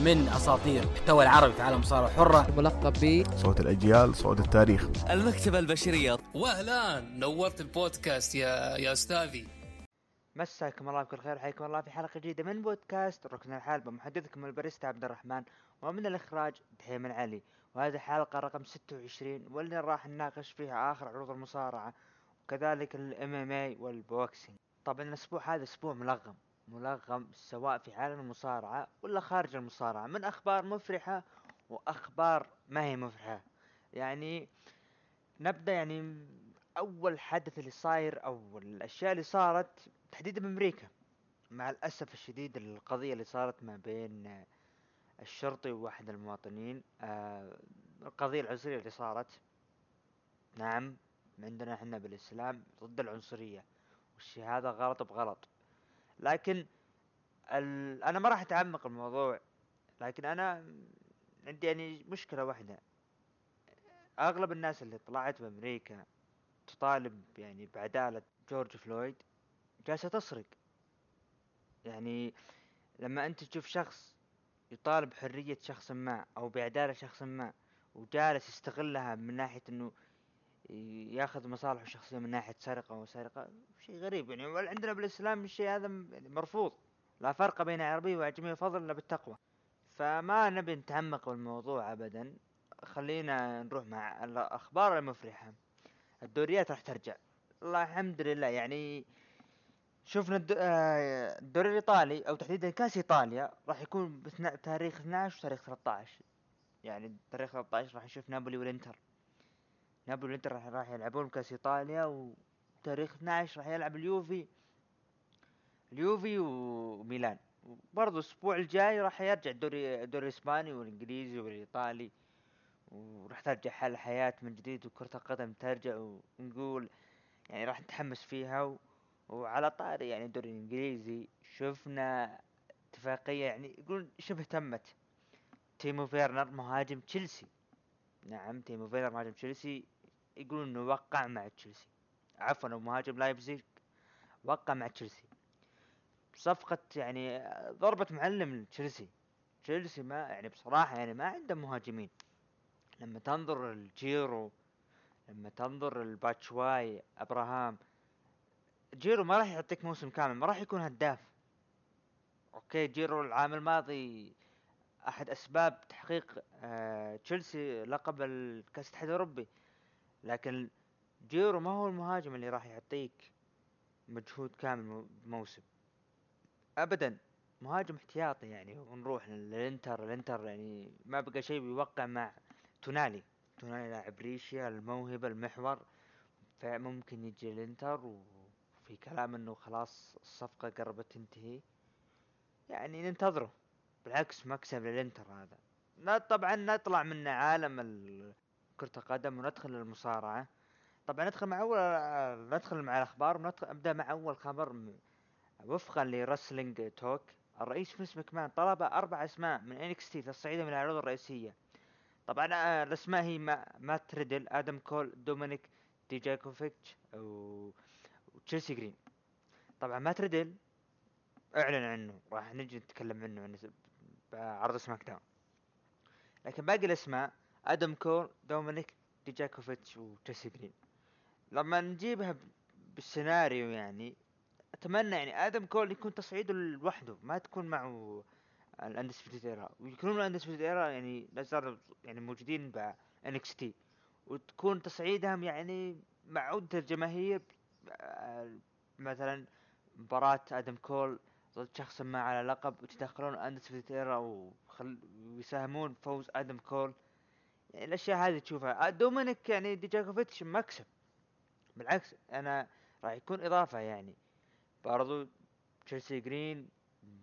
من أساطير المحتوى العربي في عالم المصارعه الحره ملقب ب صوت الأجيال صوت التاريخ. المكتبة البشرية. واهلا نورت البودكاست يا يا أستاذي. مساكم الله بكل خير حياكم الله في حلقة جديدة من بودكاست ركن الحلبة محدثكم الباريستا عبد الرحمن ومن الإخراج دحيم العلي. وهذه الحلقة رقم 26 واللي راح نناقش فيها آخر عروض المصارعة وكذلك ال MMA وال boxing. طبعا الأسبوع هذا أسبوع ملغم. ملغم سواء في عالم المصارعة ولا خارج المصارعة من أخبار مفرحة وأخبار ما هي مفرحة. يعني نبدأ يعني أول حدث اللي صاير أو الأشياء اللي صارت تحديدا بأمريكا. مع الأسف الشديد القضية اللي صارت ما بين الشرطي وواحد المواطنين آه، القضية العنصرية اللي صارت. نعم عندنا إحنا بالإسلام ضد العنصرية. والشي هذا غلط بغلط. لكن ال... أنا ما راح أتعمق الموضوع لكن أنا عندي يعني مشكلة واحدة. أغلب الناس اللي طلعت بأمريكا تطالب يعني بعدالة جورج فلويد جالسة تسرق. يعني لما أنت تشوف شخص يطالب حرية شخص ما أو بعدالة شخص ما وجالس يستغلها من ناحية إنه ياخذ مصالحه الشخصية من ناحية سرقة وسرقة شيء غريب يعني. عندنا بالإسلام الشيء هذا يعني مرفوض. لا فرق بين عربي واعجمي فضل إلا بالتقوى. فما نبي نتعمق بالموضوع ابدا. خلينا نروح مع الأخبار المفرحة. الدوريات راح ترجع. الله الحمد لله. يعني شفنا آه، الدوري الإيطالي أو تحديدا كأس إيطاليا راح يكون بتاريخ 12 وتاريخ 13 يعني تاريخ 13 راح نشوف نابولي والإنتر. نابولي والانتر راح راح يلعبون كاس إيطاليا وتاريخ 12 راح يلعب اليوفي. اليوفي وميلان. برضو الأسبوع الجاي راح يرجع الدوري الدوري الإسباني والإنجليزي والإيطالي وراح ترجع حال الحياة من جديد وكرة القدم ترجع ونقول يعني راح نتحمس فيها و... وعلى طاري يعني الدوري الإنجليزي شفنا اتفاقية يعني يقولون شبه تمت. تيمو فيرنر مهاجم تشيلسي. نعم تيمو فيرنر مهاجم تشيلسي يقولون إنه وقع مع تشيلسي. عفوا مهاجم لايبزيج وقع مع تشيلسي. صفقة يعني ضربة معلم لتشيلسي. تشيلسي ما يعني بصراحة يعني ما عنده مهاجمين. لما تنظر الجيرو لما تنظر الباتشواي أبراهام جيرو ما راح يعطيك موسم كامل ما راح يكون هداف. أوكي جيرو العام الماضي أحد أسباب تحقيق آه تشيلسي لقب الكاس الاتحاد الأوروبي. لكن جيرو ما هو المهاجم اللي راح يعطيك مجهود كامل مو- بموسم. ابدا مهاجم احتياطي يعني ونروح للإنتر. الإنتر يعني ما بقى شيء بيوقع مع تونالي. تونالي لاعب ريشيا الموهبة المحور. فممكن يجي الإنتر وفي كلام إنه خلاص الصفقة قربت تنتهي. يعني ننتظره. بالعكس مكسب للإنتر هذا. لا طبعا نطلع من عالم ال- كرة القدم وندخل للمصارعة طبعا ندخل مع اول ندخل مع الأخبار وندخل ابدا مع أول خبر وفقا ل WrestleTalk. الرئيس فينس مكمان طلب أربع أسماء من NXT تصعيدا من العروض الرئيسية. طبعا آه، الأسماء هي ما مات ريدل آدم كول دومينيك ديجاكوفيتش و- وتشيلسي جرين. طبعا مات ريدل أعلن عنه راح نجي نتكلم عنه عن بعرض SmackDown. لكن باقي الأسماء آدم كول دومينيك ديجاكوفيتش وتشيلسي جرين. لما نجيبها بالسيناريو يعني أتمنى يعني آدم كول يكون تصعيده لوحده ما تكون معه ال Undisputed Era. ويكونون ال Undisputed Era يعني لا يعني موجودين ب NXT. وتكون تصعيدهم يعني مع عودة الجماهير آه، مثلا مباراة آدم كول ضد شخص ما على لقب وتدخلون Undisputed Era. ويساهمون بفوز آدم كول يعني الأشياء هذه تشوفها. آه، دومينيك يعني ديجاكوفيتش مكسب. بالعكس أنا راح يكون إضافة يعني. برضو تشيلسي جرين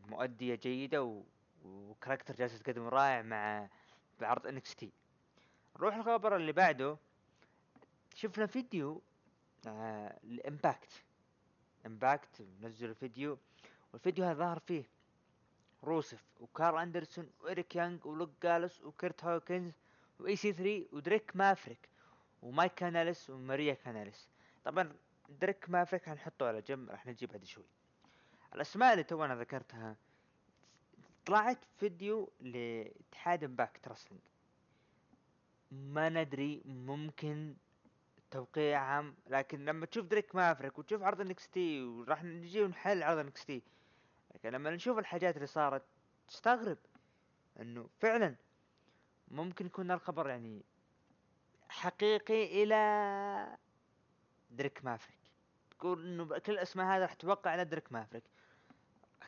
مؤدية جيدة و... و character جالس تقدم رائع مع بعرض NXT. نروح الخبر اللي بعده. شفنا فيديو آه ال Impact Impact نزلوا فيديو والفيديو هذا ظهر فيه روسف وكارل أندرسون وإريك يانج ولوك جالوس وكيرت هوكنز و EC 3 ودريك مافريك ومايك كاناليس وماريا كاناليس. طبعا دريك مافريك حنحطه على جنب راح نجيب بعد شوي. الأسماء اللي تونا ذكرتها طلعت فيديو لاتحاد Impact Wrestling ما ندري ممكن توقيعهم لكن لما تشوف دريك مافريك وتشوف عرض NXT وراح نجي ونحلل عرض NXT لكن لما نشوف الحاجات اللي صارت تستغرب إنه فعلا ممكن يكون الخبر يعني حقيقي إلى دريك مافريك. تقول إنه بكل الاسماء هذا راح توقع على دريك مافريك.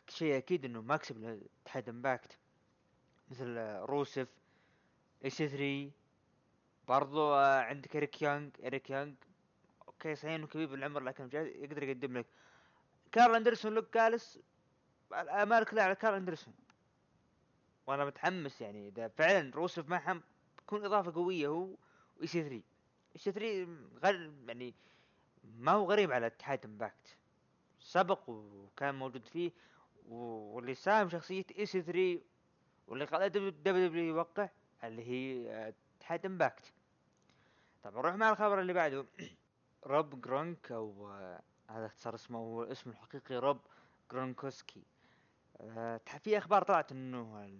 شيء أكيد إنه ما كسب الاتحاد Impact مثل روسف EC 3 برضو آه، عندك اريك يونغ اريك يونغ. أوكي صحيح إنه كبير بالعمر لكن يقدر يقدم لك. كارل أندرسون لوك جالوس الامال كلها على كارل أندرسون. وأنا متحمس يعني. إذا فعلا روسف معهم بتكون إضافة قوية هو واي سي 3 إي سي 3 غير يعني ما هو غريب على اتحاد Impact سبق وكان موجود فيه واللي ساهم شخصية EC 3 واللي خلى WWE يوقع اللي هي آه، اتحاد Impact طبعا نروح مع الخبر اللي بعده. روب جرونك أو آه، هذا اختصار اسمه هو اسمه الحقيقي روب جرونكوسكي آه، في أخبار طلعت إنه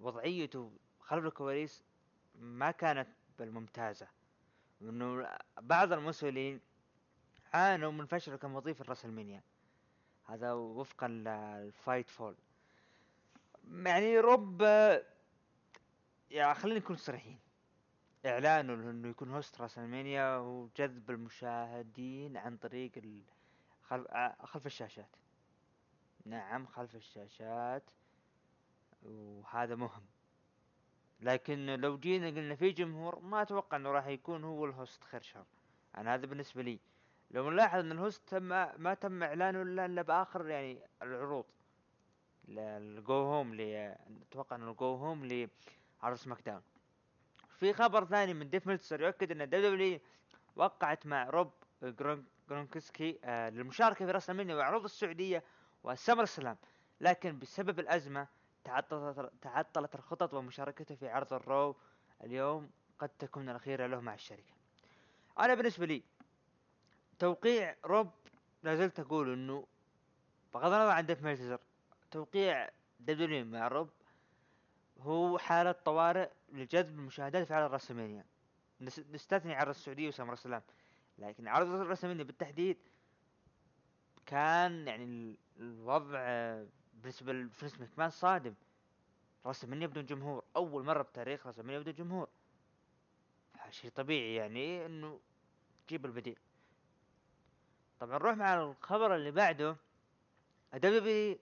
وضعيته خلف الكواليس ما كانت بالممتازة إنه بعض المسؤولين عانوا من فشل كمضيف ال WrestleMania هذا وفقا لل Fightful. يعني روب يا خلينا نكون صريحين. اعلانه إنه يكون host WrestleMania وجذب المشاهدين عن طريق. آه، خلف الشاشات. نعم خلف الشاشات وهذا مهم. لكن لو جينا قلنا في جمهور ما أتوقع إنه راح يكون هو ال host خير شر أنا هذا بالنسبة لي. لو نلاحظ إن ال host تم ما تم اعلانه إلا إلا بآخر يعني العروض. ال go home ل أتوقع إنه ال go home لعرض SmackDown. في خبر ثاني من ديف ميلتسر يؤكد إن WWE وقعت مع روب جرون جرونكسكي آه للمشاركة في WrestleMania وعروض السعودية وال SummerSlam لكن بسبب الأزمة تعطلت تعطلت الخطط ومشاركته في عرض ال Raw. اليوم قد تكون الاخيره له مع الشركة. أنا بالنسبة لي توقيع روب لازلت أقول إنه بغض النظر عن ديف ميلتزر توقيع WWE مع روب هو حالة طوارئ لجذب المشاهدات في عرض نس- نستثني عرض السعودية و SummerSlam لكن عرض WrestleMania بالتحديد كان يعني ال- الوضع بالنسبة لفينس مكمان صادم. WrestleMania بدون جمهور. أول مرة بتاريخ WrestleMania بدون جمهور. شيء طبيعي يعني إنه تجيب البديل. طبعا نروح مع الخبر اللي بعده. WWE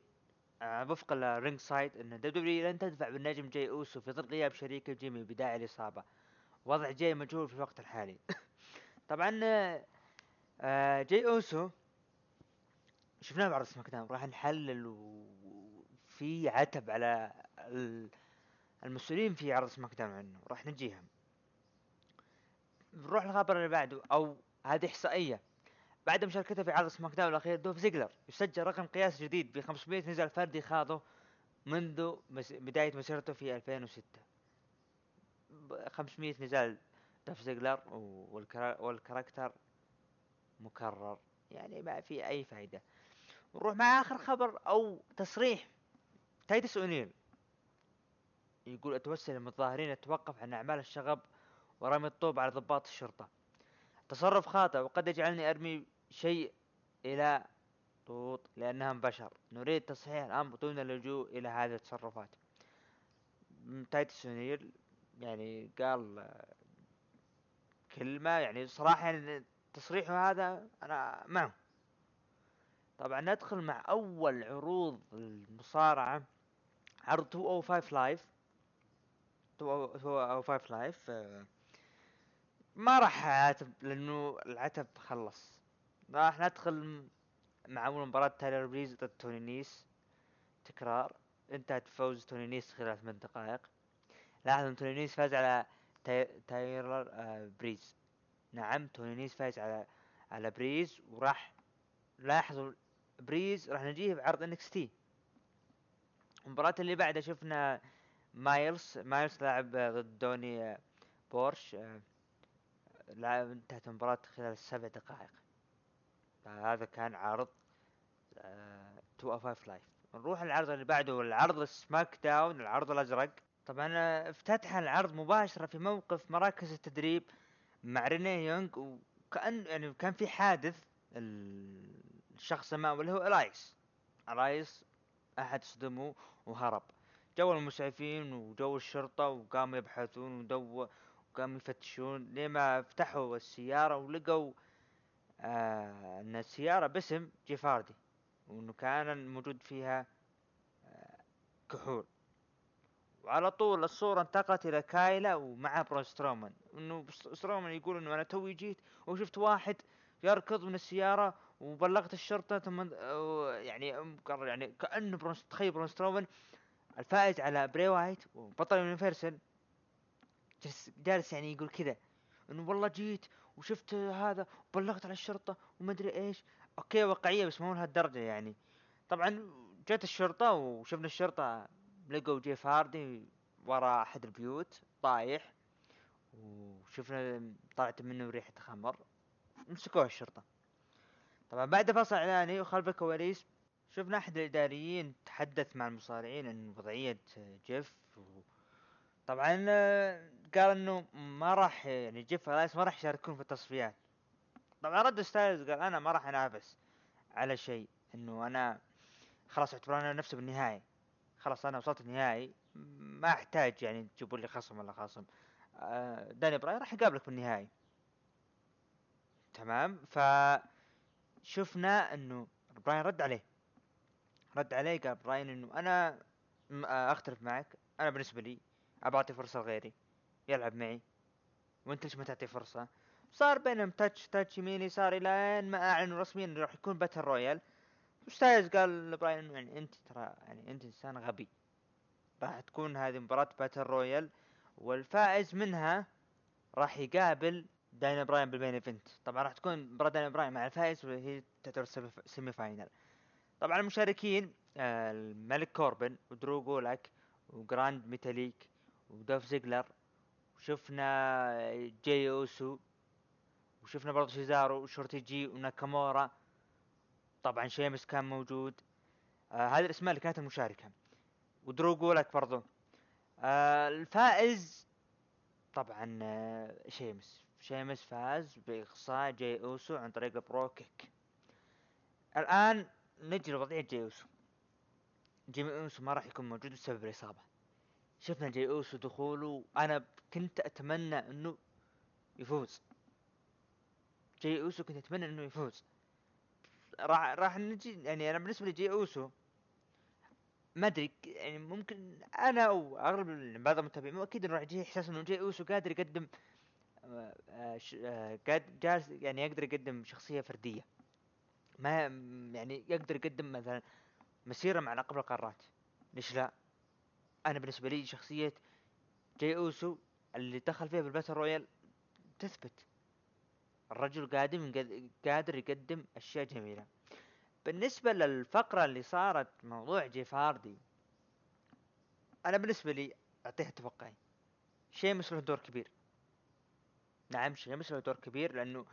آه، وفق ال Ringside ان WWE لن تدفع بالنجم جاي أوسو في ظل غياب شريكه جيمي بداعي الاصابه وضع جاي مجهول في الوقت الحالي. طبعا آه، جاي أوسو شفناه بعرض SmackDown راح نحلل وفي عتب على ال- المسؤولين في عرض SmackDown عنه راح نجيهم نروح الخبر اللي بعده أو هذه إحصائية بعد مشاركته في عرض SmackDown الاخير دوف زيجلر يسجل رقم قياسي جديد ب 500 نزال فردي خاضه منذ. بداية مسيرته في 2006 ب- 500 نزال دوف زيجلر. وال character مكرر يعني ما في أي فايدة نروح مع آخر خبر أو تصريح. تايتس اونيل يقول أتوسل للمتظاهرين التوقف عن أعمال الشغب ورمي الطوب على ضباط الشرطة. تصرف خاطئ وقد يجعلني أرمي شيء إلى طوط لأنهم بشر. نريد تصحيح الأمر دون اللجوء إلى هذه التصرفات. تايتس اونيل يعني قال آه، كلمة يعني صراحة يعني تصريحه هذا أنا معه. طبعا ندخل مع أول عروض المصارعة عرض 205 Live 205 Live ما راح اعاتب لأنه العتب خلص راح ندخل مع أول مباراة تايلر بريز ضد توني نيس. تكرار. انتهت بفوز توني نيس خلال ثمان دقائق. لاحظ إن توني نيس فاز على تاي- تايلر آه، بريز. نعم توني نيس فاز على على بريز وراح لاحظوا بريز راح نجيه بعرض NXT المباراة اللي بعدها شفنا مايلز مايلز لاعب آه، ضد دوني آه، بورش آه، لعب انتهت المباراة خلال سبع دقائق. فهذا كان عرض آه، 205 لايف نروح العرض اللي بعده العرض السماك داون العرض الأزرق. طبعا آه، افتتح العرض مباشرة في موقف مراكز التدريب مع رينيه يونغ وكأن يعني كان في حادث ال- الشخص امامه اللي هو إلياس إلياس أحد صدمه وهرب. جو المسعفين وجو الشرطة وقاموا يبحثون ودو وقاموا يفتشون لما فتحوا السيارة ولقوا آه إن السيارة باسم جيف هاردي وإنه كان موجود فيها آه كحول. وعلى طول الصورة انتقلت إلى كايلا ومع براون سترومان. إنه بس- سترومان يقول إنه أنا توي جيت وشفت واحد يركض من السيارة وبلغت الشرطة ثم يعني قرر يعني كأنه براون تخيل براون سترومان الفائز على بري وايت وبطل Universal. جالس يعني يقول كذا إنه والله جيت وشفت هذا وبلغت على الشرطة وما أدري إيش. okay واقعية بس مو لهالدرجة يعني. طبعا جت الشرطة وشفنا الشرطة لقوا جيف هاردي ورا أحد البيوت طايح وشفنا طلعت منه ريحة خمر مسكوه الشرطة. طبعا بعد فصل إعلاني وخلف الكواليس شفنا أحد الإداريين تحدث مع المصارعين عن وضعية جيف و... طبعا آه، قال إنه ما راح يعني جيف إلياس ما راح يشاركون في التصفيات. طبعا رد ستايلز قال أنا ما راح أنافس على شيء إنه أنا خلاص اعتبر نفسي بالنهاية خلاص أنا وصلت النهائي ما أحتاج يعني تجيبوا لي خصم ولا خصم. آه، دانيال براين راح يقابلك بالنهائي. تمام؟ ف شفنا إنه براين رد عليه. رد عليه قال براين إنه أنا آه، أختلف معك. أنا بالنسبة لي ابى أعطي فرصة لغيري. يلعب معي. وأنت ليش ما تعطي فرصة؟ صار بينهم touch touch يمين يسار إلى ما أعلنوا رسميا إنه راح يكون battle royal وستايلز قال لبراين يعني أنت ترى يعني أنت إنسان غبي. راح تكون هذه مباراة battle royal والفائز منها راح يقابل دانيال براين بال main event طبعا راح تكون مباراة دانيال براين مع الفائز وهي تعتبر semi- final طبعا المشاركين آه، الملك كوربن ودرو جولاك وجراند ميتاليك ودولف زيجلر وشفنا جاي أوسو وشفنا برضه سيزارو وشورتي جي وناكامورا. طبعا شيمس كان موجود. آه هذه الاسماء اللي كانت المشاركة. ودرو جولك برضو. آه الفائز طبعا آه شيمس. شيمس فاز باقصاء جاي أوسو عن طريق ال Brogue Kick. الآن نجي لوضعية جاي أوسو. جيمي أوسو ما راح يكون موجود بسبب الإصابة. شفنا جاي أوسو دخوله أنا كنت أتمنى إنه يفوز. جاي أوسو كنت أتمنى إنه يفوز. راح راح نجي يعني أنا بالنسبة لي جاي أوسو ما أدري يعني ممكن أنا أو أغلب بعض المتابعين أكيد راح يجيه إحساس إنه جاي أوسو قادر يقدم جالس يعني يقدر يقدم شخصية فردية. ما يعني يقدر يقدم مثلا مسيرة مع لقب القارات. ليش لا؟ أنا بالنسبة لي شخصية جاي أوسو اللي دخل فيها بال battle royal تثبت. الرجل قادم قادر يقدم أشياء جميلة. بالنسبة للفقرة اللي صارت موضوع جيف هاردي أنا بالنسبة لي اعطيها توقعي. شيمس له دور كبير. نعم شيمس له دور كبير لأنه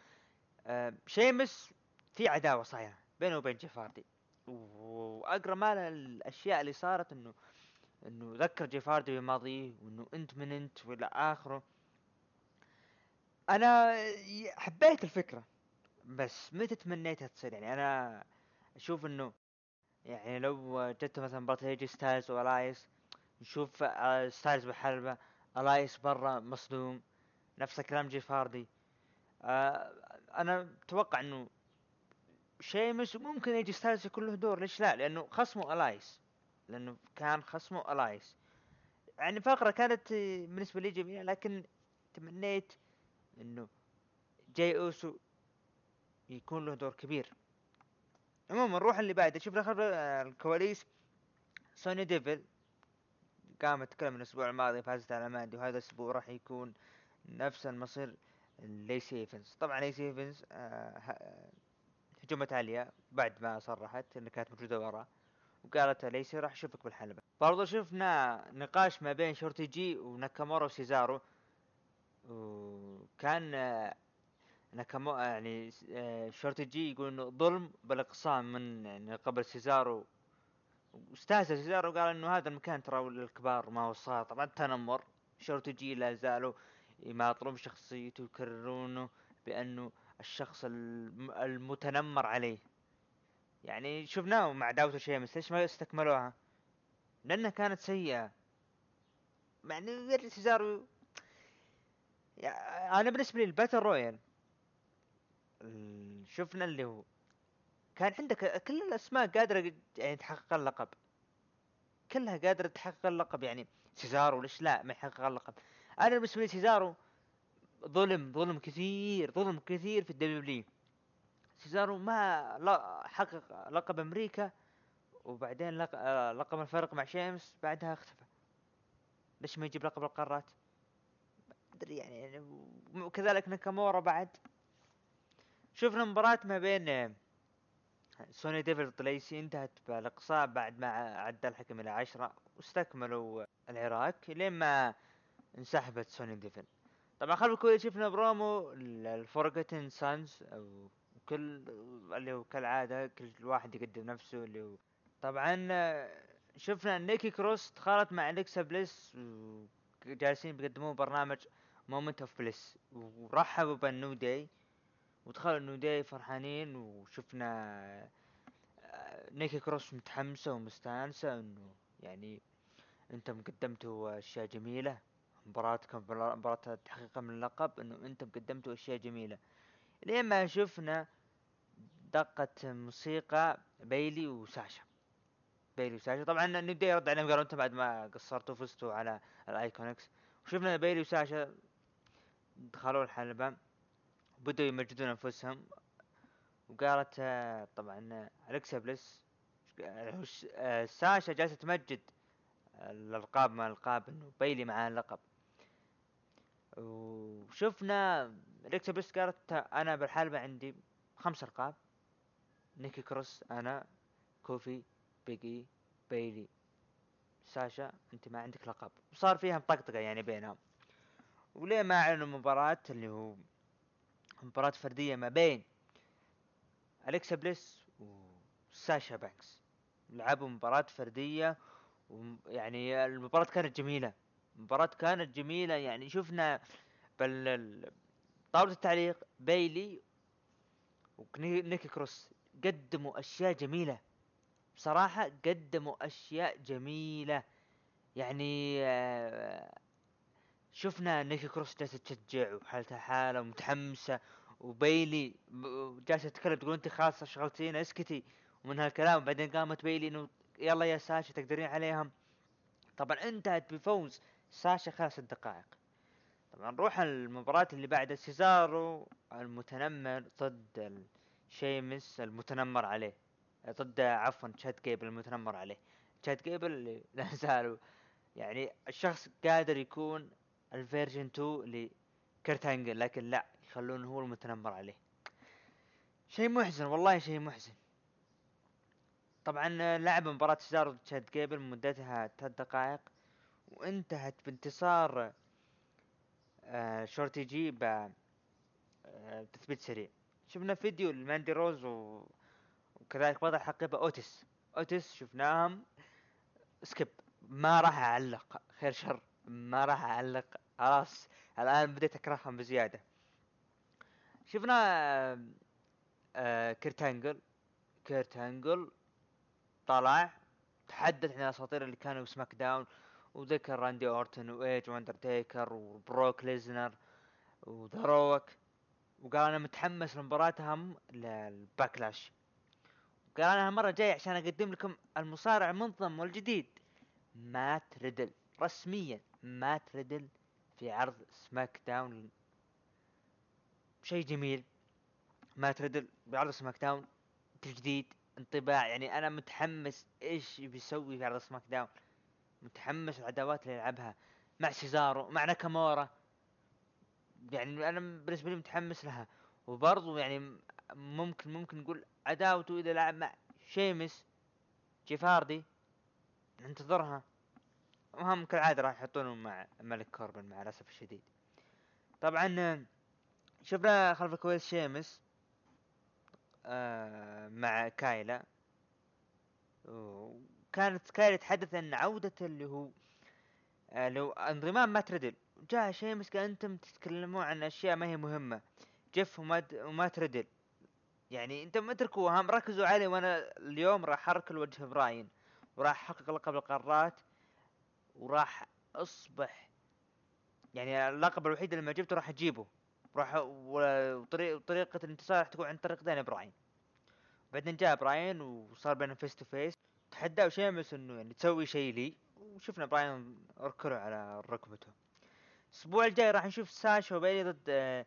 آه شيمس في عداوة صايره بينه وبين جيف هاردي واقرا مال الأشياء اللي صارت إنه إنه ذكر جيف هاردي بماضيه وإنه أنت من أنت وإلى آخره. أنا حبيت الفكرة بس متى تمنيتها تصير؟ يعني أنا أشوف إنه يعني لو جت مثلا مباراة هيجي ستايلز وألايس نشوف آه، ستايلز بحلبة ألايس برا مصدوم. نفس الكلام جيف هاردي. آه، أنا أتوقع إنه شيمس ممكن يجي ستايلز يكون له دور ليش لا؟ لأنه خصمه إلياس. لأنه كان خصمه إلياس. يعني فقرة كانت آه، بالنسبة لي جميلة لكن تمنيت إنه جاي أوسو يكون له دور كبير. عموما نروح اللي بعده. شفنا خلف آه، الكواليس. سوني ديفل قامت تتكلم الأسبوع الماضي فازت على ماندي وهذا الأسبوع راح يكون نفس المصير لاسي إيفنز. طبعا لاسي إيفنز آه، ه- هجمت عليها بعد ما صرحت إنها كانت موجودة ورا وقالت لاسي راح أشوفك بالحلبة. برضو شفنا نقاش ما بين شورتي جي وناكامورا وسيزارو وكان آه، ناكامو يعني آه، شورتي جي يقول إنه ظلم بالاقسام من يعني قبل سيزارو. واستهزأ سيزارو وقال إنه هذا المكان ترى للكبار ما هو للصغار طبعا تنمر شورتي جي لا زالوا يماطلون بشخصيته ويكررونه بأنه الشخص الم- المتنمر عليه. يعني شفناه مع داوتو شيمس ليش ما استكملوها؟ لأنها كانت سيئة. يعني غير سيزارو يعني أنا بالنسبة لي ال battle royal ال- شفنا اللي هو كان عندك كل الأسماء قادرة يعني تحقق اللقب. كلها قادرة تحقق اللقب يعني سيزارو ليش لا ما يحقق اللقب. أنا بالنسبة لي سيزارو. ظلم ظلم كثير ظلم كثير في ال W سيزارو ما حقق لقب أمريكا وبعدين. آه، لقب الفرق مع شيمس بعدها اختفى. ليش ما يجيب لقب القارات؟ أدري يعني, يعني وكذلك ناكامورا بعد. شفنا مباراة ما بين آه، سونيا ديفل ضد ليسي انتهت بالاقصاء بعد ما عد الحكم إلى عشرة واستكملوا العراك لين ما انسحبت سوني ديفل طبعا خلف الكواليس شفنا promo ال Forgotten Sons أو كل اللي هو كالعادة كل واحد يقدم نفسه اللي هو. طبعا شفنا نيكي كروس دخلت مع أليكسا بليس وجالسين بيقدمون برنامج Moment of Bliss ورحبوا بال New Day ودخلوا ال New Day فرحانين وشفنا آه، نيكي كروس متحمسة ومستانسة إنه يعني أنتم قدمتوا أشياء جميلة. مباراتكم مباراة تحقيق من اللقب إنه أنتم قدمتوا أشياء جميلة. لين ما شفنا دقة موسيقى بيلي وساشا. بيلي وساشا. طبعا نبدأ يرد عليهم قالوا أنتم بعد ما قصرتوا فزتوا على ال IIconics. وشفنا بيلي وساشا دخلوا الحلبة بدوا يمجدون أنفسهم. وقالت آه، طبعا آه، الكسا بليس آه، ساشا جالسة تمجد الألقاب مع الألقاب إنه بيلي معاه اللقب. وشفنا الكسا بليس قالت أنا بالحلبة عندي خمس ألقاب. نيكي كروس أنا كوفي بيج إي بيلي ساشا أنت ما عندك لقب. وصار فيها مطقطقة يعني بينهم. وليه ما أعلنوا مباراة اللي هو مباراة فردية ما بين أليكسا بليس وساشا بانكس. لعبوا مباراة فردية ويعني المباراة كانت جميلة. المباراة كانت جميلة يعني شفنا ال- طاولة التعليق بيلي ونيكي كروس قدموا أشياء جميلة. بصراحة قدموا أشياء جميلة. يعني آه، شفنا نيكي كروس جالسة تشجع وحالتها حالة ومتحمسة وبيلي جالسة تتكلم تقول انت خلاص شغلتينا اسكتي. ومن هالكلام بعدين قامت بيلي إنه يلا يا ساشا تقدرين عليهم. طبعا انتهت بفوز ساشا خلال ست دقائق طبعا نروح المباراة اللي بعدها سيزارو المتنمر ضد شيمس المتنمر عليه. ضد عفوا تشاد جيبل المتنمر عليه. تشاد جيبل اللي لا زالوا يعني الشخص قادر يكون ال version 2 لكيرت انجل لكن لا يخلونه هو المتنمر عليه. شيء محزن والله شيء محزن. طبعا لعب مباراة سيزارو ضد تشاد جيبل مدتها ثلاث دقائق. وانتهت بانتصار آه شورتي جي ب آه سريع. شفنا فيديو لماندي روز. وكذلك بطل الحقيبة اوتيس اوتيس شفناهم skip. ما راح أعلق خير شر ما راح أعلق. خلاص الآن بديت أكرههم بزيادة. شفنا آه، آه كيرت انجل كيرت انجل طلع تحدث عن الأساطير اللي كانوا ب SmackDown. وذكر راندي اورتن وإيج واندرتيكر وبروك ليزنر وذا روك وقال أنا متحمس لمباراتهم لل Backlash. قال أنا المره الجايه عشان أقدم لكم المصارع المنضم والجديد مات ريدل. رسميا مات ريدل في عرض SmackDown. شيء جميل. مات ريدل بعرض SmackDown. تجديد انطباع. يعني أنا متحمس إيش بيسوي في عرض SmackDown. متحمس العداوات اللي يلعبها مع سيزارو مع ناكامورا. يعني أنا بالنسبة لي متحمس لها. وبرضو يعني ممكن ممكن نقول عداوته إذا لعب مع شيمس جيف هاردي ننتظرها. وهم كالعادة راح يحطونه مع ملك كوربن مع الأسف الشديد. طبعا شفنا خلف الكواليس شيمس آه مع كايلا. كانت كايلا يتحدث عن عودة اللي هو آه، لو انضمام مات ريدل جاء شيمس قال أنتم تتكلمون عن أشياء ما هي مهمة. جيف ومات ومات ريدل يعني أنتم اتركوا هم ركزوا علي وأنا اليوم راح اركل وجه براين. وراح احقق لقب القارات. وراح اصبح يعني اللقب الوحيد اللي ما جبته راح اجيبه. راح وطريق وطريقة الانتصار راح تكون عن طريق دانيال براين. بعدين جاء براين وصار بينهم face to face تحداه شيمس إنه يعني تسوي شيء لي. وشفنا براين ركله على ركبته. الأسبوع الجاي راح نشوف ساشا وبيلي ضد آه،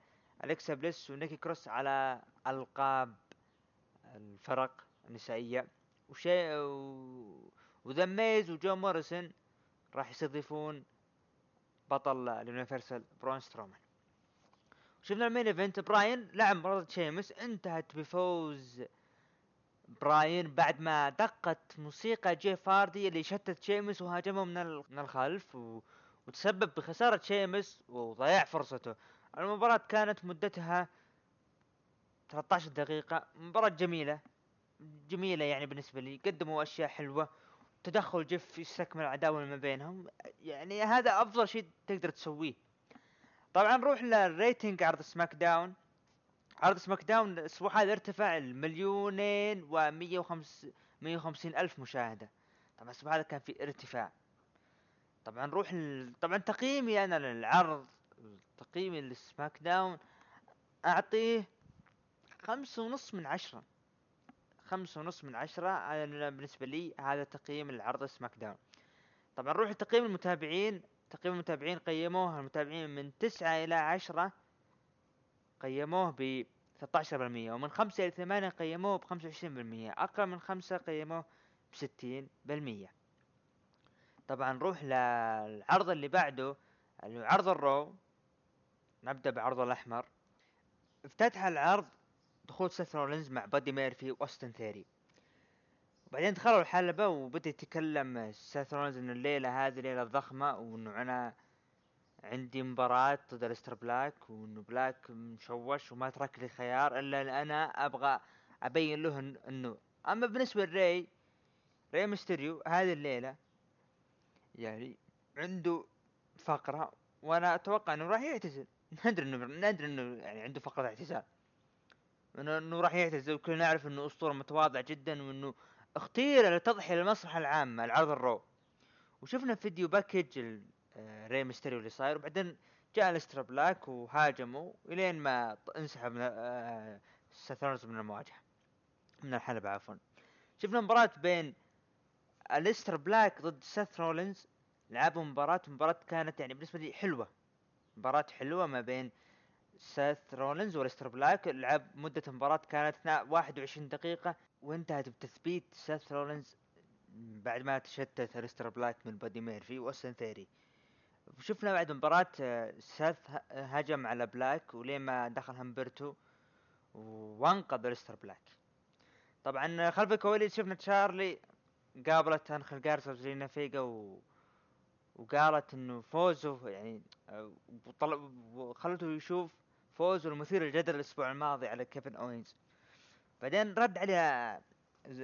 بليس ونيكي كروس على ألقاب الفرق النسائية. وشيء و... وذا ميز وجو موريسون راح يستضيفون بطل ال Universal برون سترومان. شفنا ال main event براين لعب مباراة شيمس انتهت بفوز براين بعد ما دقت موسيقى جيف هاردي اللي شتت شيمس وهاجمه من من الخلف و... وتسبب بخسارة شيمس وضياع فرصته. المباراة كانت مدتها 13 دقيقة. مباراة جميلة. جميلة يعني بالنسبة لي. قدموا أشياء حلوة. تدخل جيف يستكمل العداوة ما بينهم. يعني هذا أفضل شيء تقدر تسويه. طبعا نروح لل rating عرض SmackDown. عرض SmackDown الأسبوع هذا ارتفع المليونين و 150 ألف مشاهدة. طبعا الأسبوع هذا كان في ارتفاع. طبعا نروح ل... طبعا تقييمي أنا للعرض تقييمي للسماك داون أعطيه خمسة ونص من عشرة. خمسة ونص من عشرة أنا بالنسبة لي هذا تقييم العرض سماك داون طبعا نروح لتقييم المتابعين. تقييم المتابعين قيموه المتابعين من تسعة إلى عشرة قيموه ب 13% ومن خمسة إلى ثمانية قيموه ب 25% أقل من خمسة قيموه ب 60% طبعا نروح للعرض اللي بعده اللي هو عرض ال Raw. نبدأ بعرض الأحمر. افتتح العرض دخول سيث رولينز مع بادي ميرفي وأوستن ثيوري. وبعدين دخلوا الحلبة وبدأ يتكلم سيث رولينز ان الليلة هذه ليلة ضخمة وإنه أنا عندي مباراة ضد أليستر بلاك وإنه بلاك مشوش وما ترك لي خيار إلا إن أنا أبغى أبين له إنه. أما بالنسبة لري ري ميستيريو هذه الليلة يعني عنده فقرة وأنا أتوقع إنه راح يعتزل. ندري انه ندري إنه يعني عنده فقرة اعتزال. انه راح يعتزل وكلنا نعرف إنه أسطورة متواضع جدا وإنه اختير للتضحية للمسرح العام العرض ال Raw. وشفنا فيديو package ري ميستيريو اللي صاير. وبعدين جاء أليستر بلاك وهاجمه لين ما انسحب من آه، سيث رولينز من المواجهة. من الحلبة عفوا. شفنا مباراة بين الاستر بلاك ضد سيث رولينز. لعبوا مباراة. مباراة كانت يعني بالنسبة لي حلوة. مباراة حلوة ما بين سيث رولينز والاستر بلاك. لعب مدة المباراة كانت اثنا- 21 دقيقة. وانتهت بتثبيت سيث رولينز بعد ما تشتت الاستر بلاك من بادي ميرفي واوستن ثيوري شفنا بعد مباراة آه، سيث هجم على بلاك ولين ما دخل همبرتو وانقذ الاستر بلاك. طبعا خلف الكواليس شفنا تشارلي قابلت انخل جارزا وزلينا فيجا و... وقالت إنه فوزه يعني آه، وطل... وخلته يشوف فوزه المثير للجدل الأسبوع الماضي على كيفن أوينز. بعدين رد عليها ز-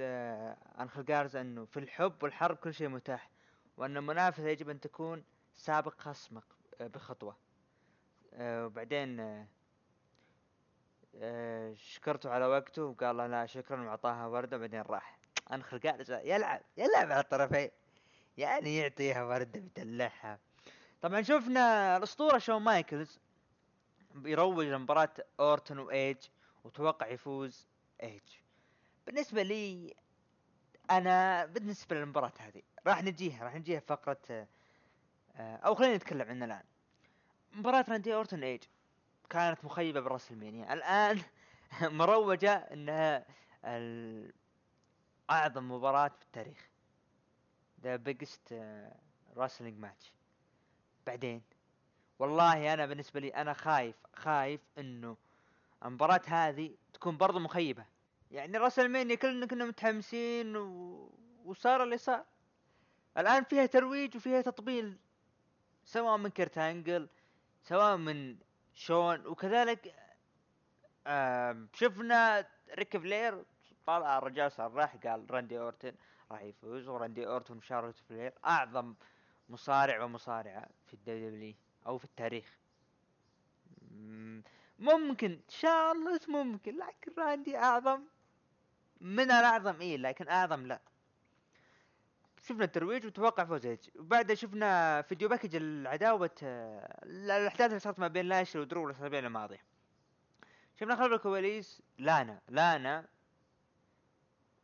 انخل جارزا إنه في الحب والحرب كل شيء متاح وأن المنافسة يجب أن تكون سابق خصمك آه، بخطوة. آه، وبعدين آه، شكرته على وقته وقال له لا شكرا وأعطاها وردة بعدين راح. انخل جارزا يلعب يلعب على الطرفين. يعني يعطيها وردة بيدلعها طبعا شفنا الأسطورة شون مايكلز بيروج لمباراة أورتون وايج وتوقع يفوز ايج بالنسبة لي أنا بالنسبة للمباراة هذه راح نجيها راح نجيها فقرة أو خلينا نتكلم عنها الآن. مباراة راندي أورتون إيج كانت مخيبة ب WrestleMania الآن مروجة إنها أعظم مباراة في التاريخ. the biggest wrestling match بعدين والله أنا بالنسبة لي أنا خايف خايف إنه المباراة هذه تكون برضو مخيبة. يعني WrestleMania كلنا كنا متحمسين و... وصار اللي صار. الآن فيها ترويج وفيها تطبيل. سواء من كيرت انجل سواء من شون وكذلك شفنا ريك فلير طلع الرجال صار راح قال راندي أورتن راح يفوز وراندي اورتون وشارلوت فلير أعظم مصارع ومصارعة في ال W أو في التاريخ. مم، ممكن شارلوت ممكن لكن راندي أعظم من الأعظم إيه لكن أعظم لا. شفنا الترويج وتوقع فوز ايج وبعدها شفنا فيديو package العداوة الأحداث اللي صارت ما بين لاشلي ودرو الاسابيع الماضية شفنا خلف الكواليس لانا. لانا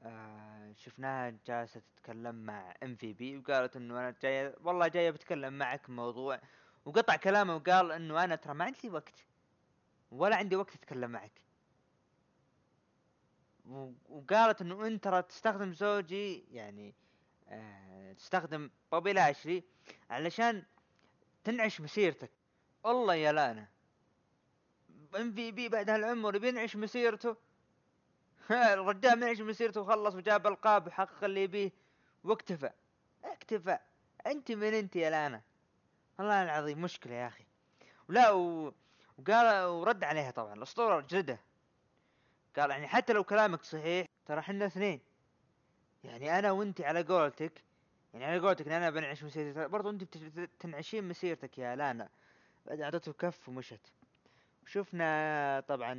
آه شفناها جالسة تتكلم مع MVP وقالت إنه أنا جاية والله جاية بتكلم معك موضوع وقطع كلامه وقال إنه أنا ترى ما عندي وقت ولا عندي وقت أتكلم معك. وقالت إنه أنت ترى تستخدم زوجي يعني تستخدم بوبي لاشلي علشان تنعش مسيرتك. الله يا لانا MVP بعد هالعمر بينعش مسيرته. الرجال منعش مسيرته وخلص وجاب ألقاب وحقق اللي يبيه. واكتفى. اكتفى. أنت من أنت يا لانا والله العظيم مشكلة يا أخي. ولا و... وقال ورد عليها طبعا. الأسطورة جلدة. قال يعني حتى لو كلامك صحيح ترى إحنا اثنين. يعني أنا وانت على قولتك يعني على قولتك إن أنا بنعش مسيرتي برضو انت بت- تنعشين مسيرتك يا لانا. بعد اعطته كف ومشت. شفنا طبعا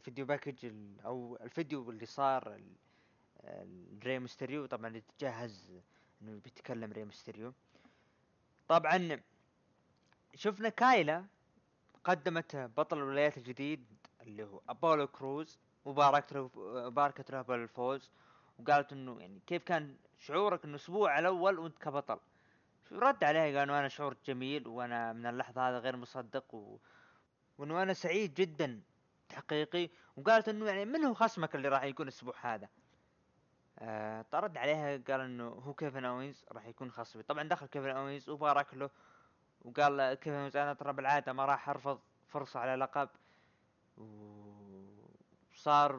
فيديو باكج أو الفيديو اللي صار ري ميستيريو. طبعا اللي تجهز إنه بيتكلم ري ميستيريو. طبعا شفنا كايلا قدمت بطل الولايات الجديد اللي هو أبولو كروز وباركت له باركت له بالفوز وقالت إنه يعني كيف كان شعورك انه الأسبوع الأول وأنت كبطل؟ رد عليها قال انه أنا شعور جميل وأنا من اللحظة هذا غير مصدق و... وإنه أنا سعيد جدا حقيقي. وقالت إنه يعني من هو خصمك اللي راح يكون الأسبوع هذا؟ آه رد عليها قال إنه هو كيفن أوينز راح يكون خصمي. طبعا دخل كيفن أوينز وبارك له وقال كيفن أوينز أنا ترى بالعادة ما راح أرفض فرصة على لقب. وصار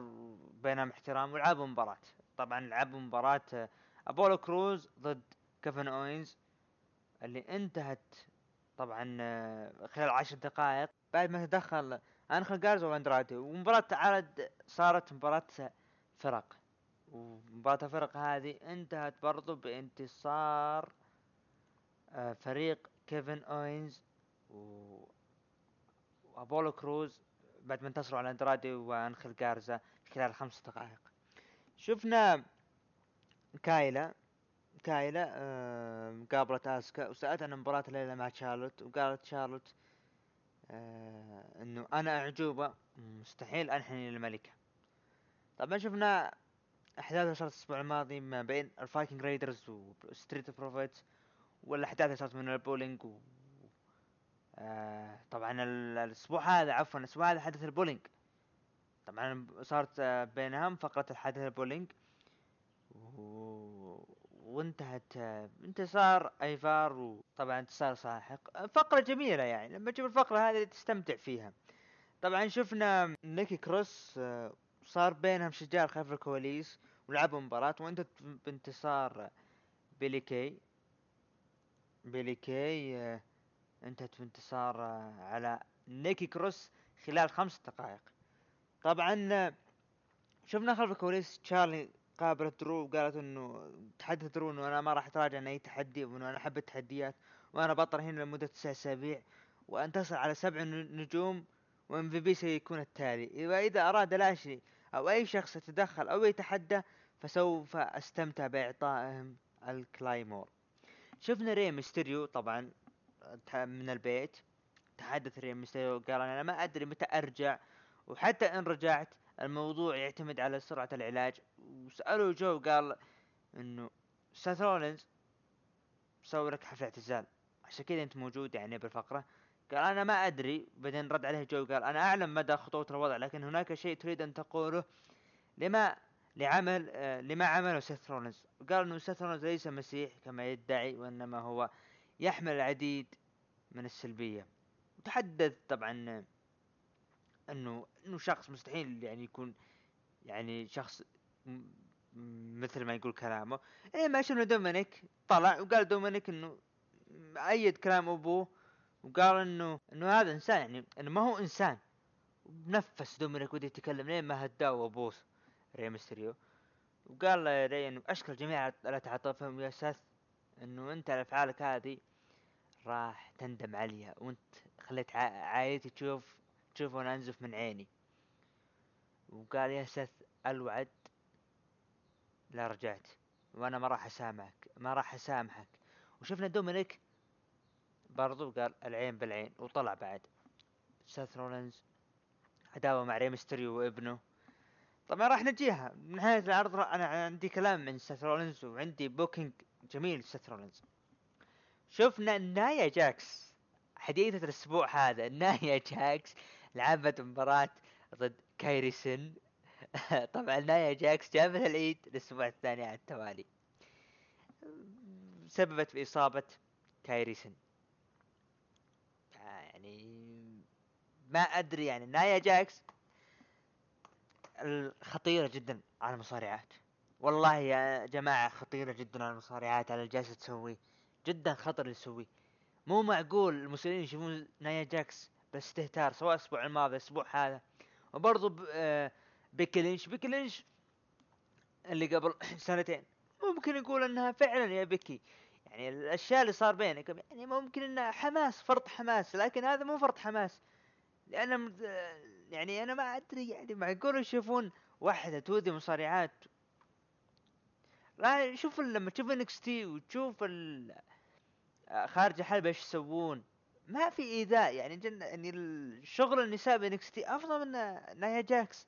بينهم احترام ولعبوا مباراة. طبعا لعبوا مباراة أبولو كروز ضد كيفن أوينز اللي انتهت طبعا آه، خلال عشر دقائق. بعد ما تدخل انخل جارزا واندرادي ومباراة عرض صارت مباراة فرق. ومباراة الفرق هذه انتهت برضو بانتصار آه، فريق كيفن أوينز و وابولو كروز بعد ما انتصروا على اندرادي وانخل جارزا خلال خمس دقائق. شفنا كايلا كايلا آه، قابلت آسكا وسألت عن مباراة الليلة مع شارلوت وقالت شارلوت آه إنه أنا أعجوبة مستحيل أنحني للملكة. طبعا شفنا أحداث صارت الأسبوع الماضي ما بين ال Viking Raiders و Street Profits والأحداث اللي صارت من البولينج و... آه طبعا ال- الأسبوع هذا عفوا الأسبوع هذا حدث البولينج. طبعا صارت آه، بينهم فقرة الحدث البولينج. وانتهت آه، انتصار أيفار وطبعا انتصار ساحق. فقرة جميلة يعني لما تشوف الفقرة هذه تستمتع فيها. طبعا شفنا نيكي كروس آه، صار بينهم شجار خلف الكواليس ولعبوا مباراة وانتهت بانتصار بيلي كاي بيلي كاي انتهت بانتصار على نيكي كروس خلال خمس دقائق. طبعا شفنا خلف الكواليس تشارلي قابلت درو وقالت إنه تحدث درو إنه أنا ما راح أتراجع عن أي تحدي وإنه أنا أحب التحديات وأنا بطل هنا لمدة تسع أسابيع وانتصر على سبع نجوم و MVP سيكون التالي. واذا أراد لاشلي أو أي شخص يتدخل أو يتحدى فسوف أستمتع بإعطائهم الكلايمور. شفنا ري ميستيريو طبعا من البيت تحدث ري ميستيريو قال أنا ما أدري متى أرجع وحتى إن رجعت الموضوع يعتمد على سرعة العلاج. وسألوا جو قال إنه سيث رولينز سوي لك حفلة اعتزال. عشان كذا أنت موجود يعني بالفقرة. قال أنا ما أدري. بعدين رد عليه جو قال أنا أعلم مدى خطورة الوضع لكن هناك شيء تريد أن تقوله لما لعمل آه لما عمله سيث رولينز. قال إنه سيث رولينز ليس مسيح كما يدعي وإنما هو يحمل العديد من السلبية. وتحدث طبعا إنه إنه شخص مستحيل يعني يكون يعني شخص مثل ما يقول كلامه. إيه ما شفنا دومينيك؟ طلع وقال دومينيك إنه ايد كلام أبوه وقال إنه إنه هذا إنسان يعني إنه ما هو إنسان. نفس دومينيك ودي يتكلم لين ما هداه ابوه ري ميستيريو وقال له ري إنه أشكر الجميع على تعاطفهم يا سيث إنه أنت على افعالك هذه راح تندم عليها. وأنت خليت عائلتي تشوف تشوف وأنا أنزف من عيني. وقال يا سيث الوعد. لا رجعت. وأنا ما راح أسامحك ما راح أسامحك. وشفنا دومينيك برضو قال العين بالعين وطلع بعد. سيث رولينز عداوة مع ري ميستيريو وابنه. طبعا راح نجيها. نهاية العرض أنا عندي كلام من سيث رولينز وعندي booking جميل سيث رولينز. شفنا نايا جاكس حديثة الأسبوع هذا. نايا جاكس لعبت مباراة ضد كايري سين طبعا نايا جاكس جابها العيد الأسبوع الثاني على التوالي. سببت في كايري سين يعني ما أدري يعني نايا جاكس خطيرة جدا على المصارعات. والله يا جماعة خطيرة جدا على المصارعات على اللي جالسة تسويه جدا خطر اللي تسويه مو معقول المسؤولين يشوفون نايا جاكس باستهتار سواء الأسبوع الماضي الأسبوع هذا. وبرضو ب... آه، بيكي لينش بيكي لينش اللي قبل سنتين. ممكن يقول إنها فعلا يا بيكي. يعني الأشياء اللي صار بينكم يعني ممكن إنها حماس فرط حماس. لكن هذا مو فرط حماس. لأن آه، يعني أنا ما أدري يعني معقول يشوفون واحدة تؤذي مصارعات. لا شوف لما تشوف NXT وتشوف آه، خارج الحلبة إيش يسوون. ما في إيذاء يعني جن يعني الشغل النساء ب NXT أفضل من نايا جاكس.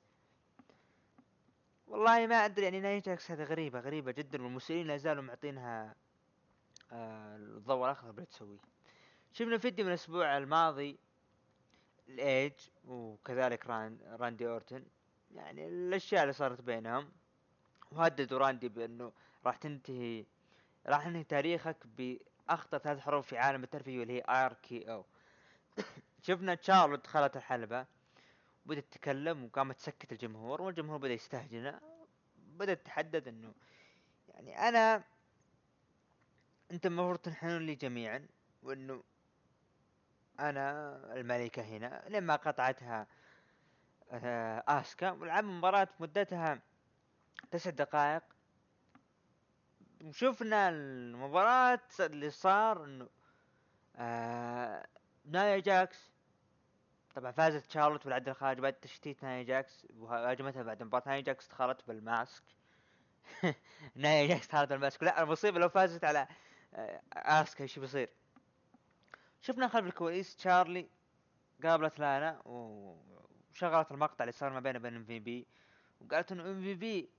والله ما أدري يعني نايا جاكس هذه غريبة غريبة جدا والمسؤولين لا زالوا معطينها آه، الضوء الأخضر باللي تسويه. شفنا فيديو من الأسبوع الماضي الايج وكذلك ران راندي أورتن يعني الأشياء اللي صارت بينهم وهددوا راندي بأنه راح تنتهي راح تنهي تاريخك باخطر ثلاث حروف في عالم الترفيه واللي هي RKO شفنا تشارلوت دخلت الحلبة بدأت تتكلم وقامت تسكت الجمهور والجمهور بدأ يستهجنها بدأت تحدد إنه يعني أنا أنت المفروض تنحنون لي جميعا وإنه أنا الملكة هنا لما قطعتها آه، آسكا ولعب مباراة مدتها تسع دقائق. وشفنا المباراة اللي صار إنه آه نايا جاكس طبعا فازت شارلوت بالعد الخارج بعد تشتيت نايا جاكس وهاجمتها بعد مباراة. نايا جاكس دخلت بال mask. نايا جاكس دخلت بال mask. لا المصيبة لو فازت على آه، آسكا إيش بيصير؟ شفنا خلف الكواليس تشارلي قابلت لانا وشغلت المقطع اللي صار ما بينه وبين MVP وقالت إنه MVP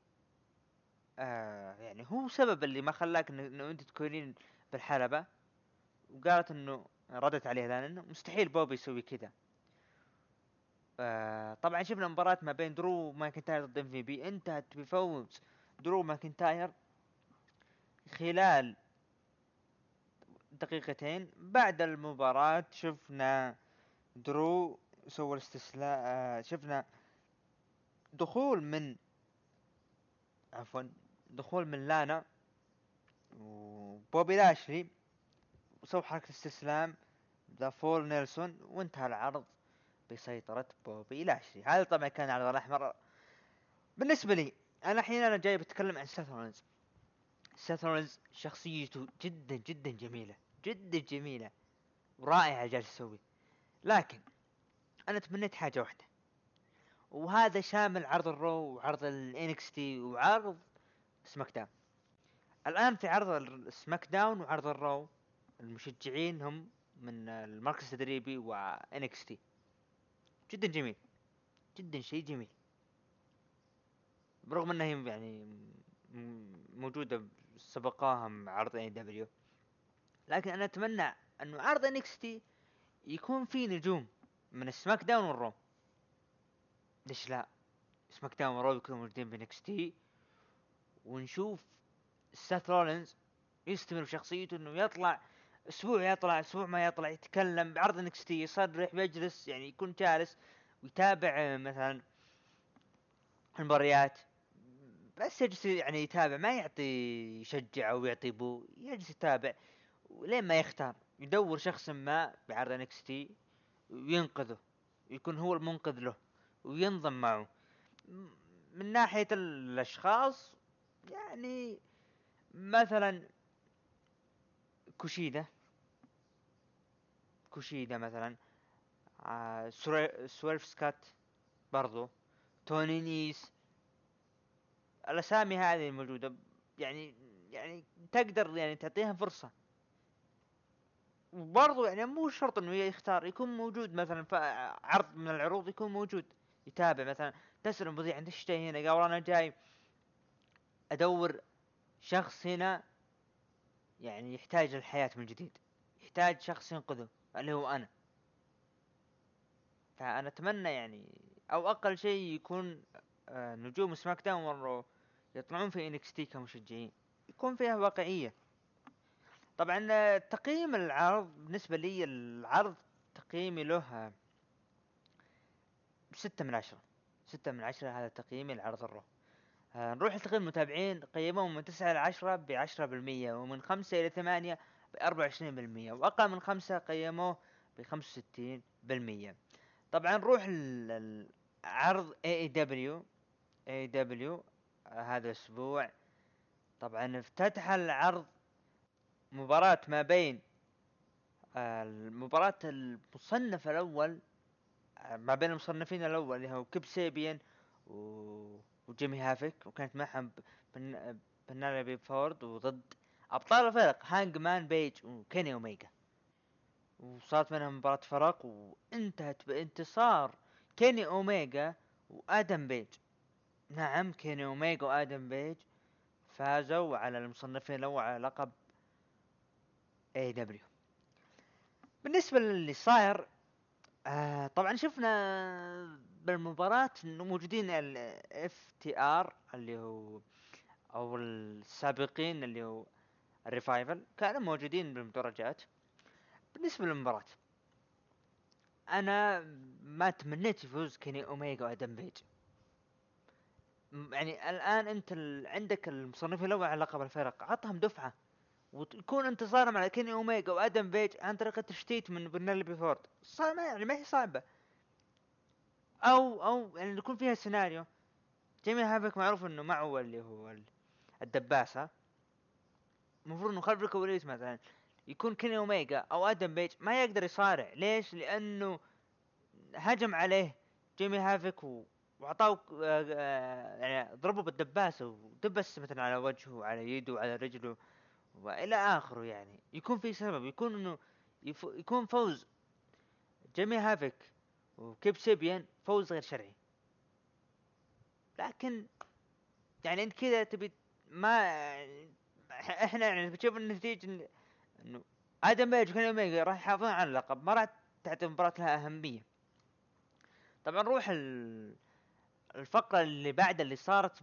آه يعني هو سبب اللي ما خلاك إنه أنت تكونين بالحلبة وقالت إنه ردت عليه لانا إنه مستحيل بوبي يسوي كذا آه طبعا شفنا مباراة ما بين درو ماكنتاير ضد MVP. انتهت بفوز درو ماكنتاير خلال دقيقتين. بعد المباراة شفنا درو سوى الاستسلام آه شفنا دخول من عفوا دخول من لانا وبوبي لاشلي وسووا حركة استسلام the full nelson وانتهى العرض بسيطرة بوبي لاشلي هذا طبعا كان العرض الأحمر. بالنسبة لي أنا الحين أنا جاي بتكلم عن سيث رولينز. سيث رولينز شخصيته جدا جدا جميلة جدا جميلة ورائعة جالس يسوي. لكن أنا تمنيت حاجة واحدة وهذا شامل عرض ال Raw وعرض ال NXT وعرض SmackDown. الآن في عرض ال SmackDown وعرض ال Raw المشجعين هم من المركز التدريبي و NXT. جدا جميل. جدا شيء جميل. برغم انها يعني م- موجودة سبقاهم عرض AEW. لكن أنا أتمنى انه عرض NXT يكون فيه نجوم من ال SmackDown وال Raw. ليش لا؟ SmackDown و Raw يكونوا موجودين ب NXT ونشوف سيث رولينز يستمر بشخصيته إنه يطلع أسبوع يطلع أسبوع ما يطلع يتكلم بعرض NXT يصرح بيجلس يعني يكون جالس ويتابع آه، مثلا المباريات. بس يجلس يعني يتابع ما يعطي يشجع أو يعطي boo يجلس يتابع ولين ما يختار. يدور شخص ما بعرض NXT وينقذه يكون هو المنقذ له وينضم معه. من ناحية الأشخاص يعني مثلا كوشيدا كوشيدا مثلا آه سويرف سكات برضو توني نيس الأسامي هذه الموجودة يعني يعني تقدر يعني تعطيها فرصة. وبرضو يعني مو شرط إنه يختار يكون موجود مثلا عرض من العروض يكون موجود يتابع مثلا تسأل المذيع أنت إيش هنا؟ قال أنا جاي. أدور شخص هنا يعني يحتاج للحياة من جديد. يحتاج شخص ينقذه اللي هو أنا. فأنا أتمنى يعني أو أقل شيء يكون آه، نجوم SmackDown مروا يطلعون في NXT كمشجعين. يكون فيها واقعية. طبعا آه، تقييم العرض بالنسبة لي العرض تقييمي له آه، ستة من عشرة. ستة من عشرة هذا تقييمي لعرض ال Raw نروح لتقييم المتابعين قيموه من تسعة إلى عشرة بعشرة بالمية ومن خمسة إلى ثمانية بأربعة وعشرين بالمية وأقل من خمسة قيموه بخمسة وستين بالمية. طبعا نروح لعرض اي دبليو اي دبليو هذا الأسبوع. طبعا افتتح العرض مباراة ما بين آه، المباراة المصنف الأول آه، ما بين المصنفين الأول اللي هو كيب سيبيان و... وجيمي هافك وكانت معهم بن... بينيلوبي فورد وضد أبطال الفرق هانج مان بيج وكيني أوميجا. وصارت بينهم مباراة فرق وانتهت بانتصار كيني أوميجا وآدم بيج. نعم كيني أوميجا وآدم بيج فازوا على المصنفين الأول على لقب AEW بالنسبة للي صاير آه طبعا شفنا بالمباراة انه موجودين ال FTR اللي هو أو السابقين اللي هو ال Revival كانوا موجودين بالمدرجات بالنسبة للمباراة أنا ما تمنيت يفوز كيني اوميجا وأدم بيج. يعني الآن أنت ال... عندك المصنفين الأول على لقب الفرق عطهم دفعة وتكون انتصارهم على كيني اوميجا وأدم بيج عن طريق التشتيت من بينيلوبي فورد صعب يعني ما هي صعبة. أو أو يعني يكون فيها سيناريو. جيمي هافك معروف إنه معه اللي هو ال- الدباسة. المفروض إنه خلف الكواليس مثلا يكون كيني أوميجا أو آدم بيج ما يقدر يصارع. ليش؟ لأنه هجم عليه جيمي هافك و... وأعطاه آه، يعني ضربه بالدباسة ودبس مثلا على وجهه وعلى يده وعلى رجله وإلى آخره يعني. يكون في سبب يكون إنه يف... يكون فوز. جيمي هافك وكيب سيبيان فوز غير شرعي. لكن يعني انت كذا تبي ما إحنا يعني بتشوف النتيجة إن- إنه آدم بيج وكيني أوميجا راح يحافظون على اللقب ما راح تعطي المباراة لها أهمية. طبعا نروح ال- الفقرة اللي بعد اللي صارت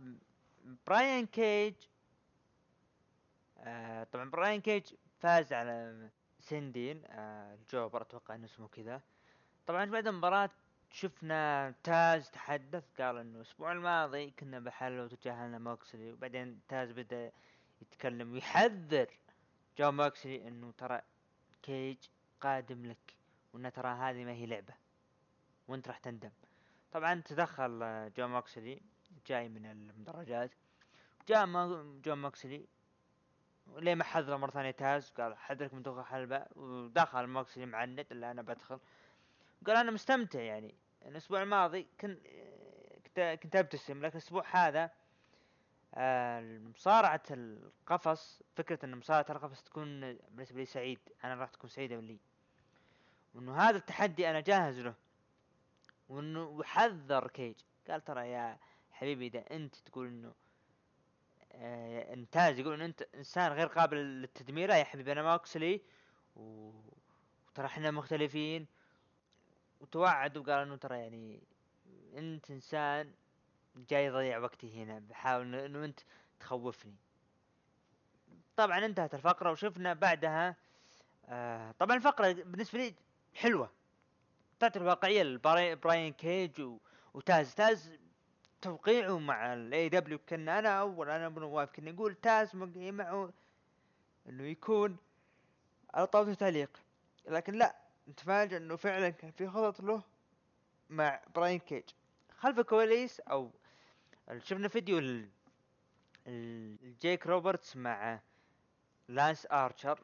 براين كيج آه طبعا براين كيج فاز على شون دين آه ال jobber أتوقع إنه اسمه كذا. طبعا بعد المباراة شفنا تاز تحدث قال إنه الأسبوع الماضي كنا بحل وتجاهلنا موكسلي وبعدين تاز بدأ يتكلم ويحذر جون موكسلي إنه ترى كيج قادم لك وان ترى هذه ما هي لعبة وإنت راح تندم. طبعا تدخل جون موكسلي جاي من المدرجات جاء جون موكسلي ليه ما حذره مرة ثانية تاز قال حذرك من دخول حلبة ودخل موكسلي معند اللي أنا بدخل. قال أنا مستمتع يعني. الأسبوع الماضي كنت كنت أبتسم لكن الأسبوع هذا آه، مصارعة القفص فكرة إن مصارعة القفص تكون بالنسبة لي سعيد. أنا راح تكون سعيدة لي. وإنه هذا التحدي أنا جاهز له. وإنه وحذر كيج. قال ترى يا حبيبي إذا أنت تقول إنه آه انتاز يقول ان أنت إنسان غير قابل للتدمير يا حبيبي أنا موكسلي و... وترى إحنا مختلفين. وتوعد وقال إنه ترى يعني أنت إنسان جاي يضيع وقتي هنا بحاول انه أنت تخوفني. طبعا انتهت الفقرة وشفنا بعدها آه طبعا الفقرة بالنسبة لي حلوة. تعطي الواقعية لبراين كيج و... وتاز. تاز توقيعه مع ال AEW كنا أنا أول أنا ابو نواف كنا نقول تاز معه إنه يكون على طاولة تعليق لكن لا نتفاجئ إنه فعلا كان في خطط له مع براين كيج. خلف الكواليس أو شفنا فيديو ال- ال- جيك روبرتس مع لانس آرشر.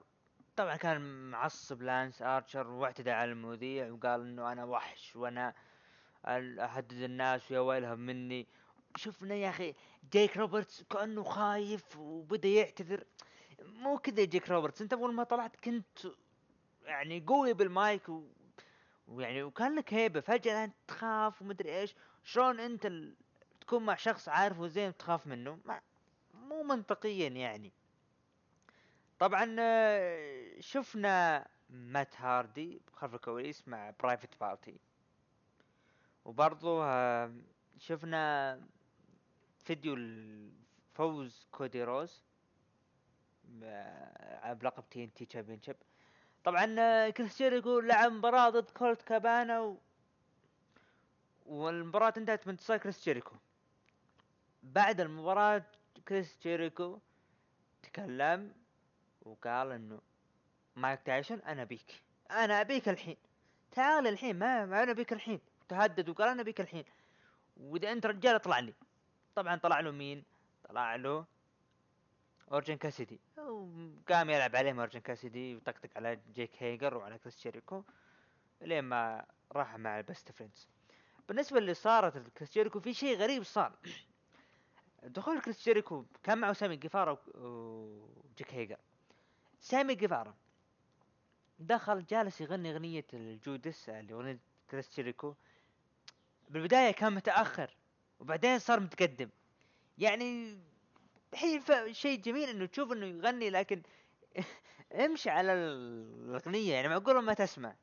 طبعا كان معصب لانس آرشر واعتدى على المذيع وقال إنه أنا وحش وأنا أهدد الناس ويا ويلهم مني. شفنا يا أخي جيك روبرتس كأنه خايف وبدأ يعتذر. مو كذا جيك روبرتس. أنت أول ما طلعت كنت يعني قوي بالمايك و... ويعني وكان لك هيبة. فجأة انت تخاف ومدري إيش. شلون أنت ال... تكون مع شخص عارفه زين تخاف منه؟ ما... مو منطقيا يعني. طبعا آه، شفنا مات هاردي خلف الكواليس مع برايفت بارتي. وبرضو آه، شفنا فيديو الفوز كودي روز بلقب TNT championship طبعا آه، كريس جيريكو لعب مباراة ضد كولت كابانا و... والمباراة انتهت بانتصار كريس جيريكو. بعد المباراة كريس جيريكو تكلم وقال إنه مايك تايسون أنا أبيك. أنا أبيك الحين. تعال الحين ما, ما أنا أبيك الحين. تهدد وقال أنا أبيك الحين. وإذا أنت رجال اطلع لي طبعا طلع له مين؟ طلع له اورنج كاسيدي. وقام يلعب عليهم اورنج كاسيدي وطقطق على جيك هيجر وعلى كريس جيريكو لين ما راح مع البست فريندز. بالنسبة اللي صارت لكريس جيريكو في شيء غريب صار. دخول كريس جيريكو كان معه سامي جيفارا وجيك هيجر. سامي جيفارا دخل جالس يغني أغنية ال Judas اللي أغنية كريس جيريكو بالبداية كان متأخر وبعدين صار متقدم. يعني الحين شيء جميل إنه تشوف إنه يغني لكن امشي على ال- الأغنية. يعني معقولة ما تسمع.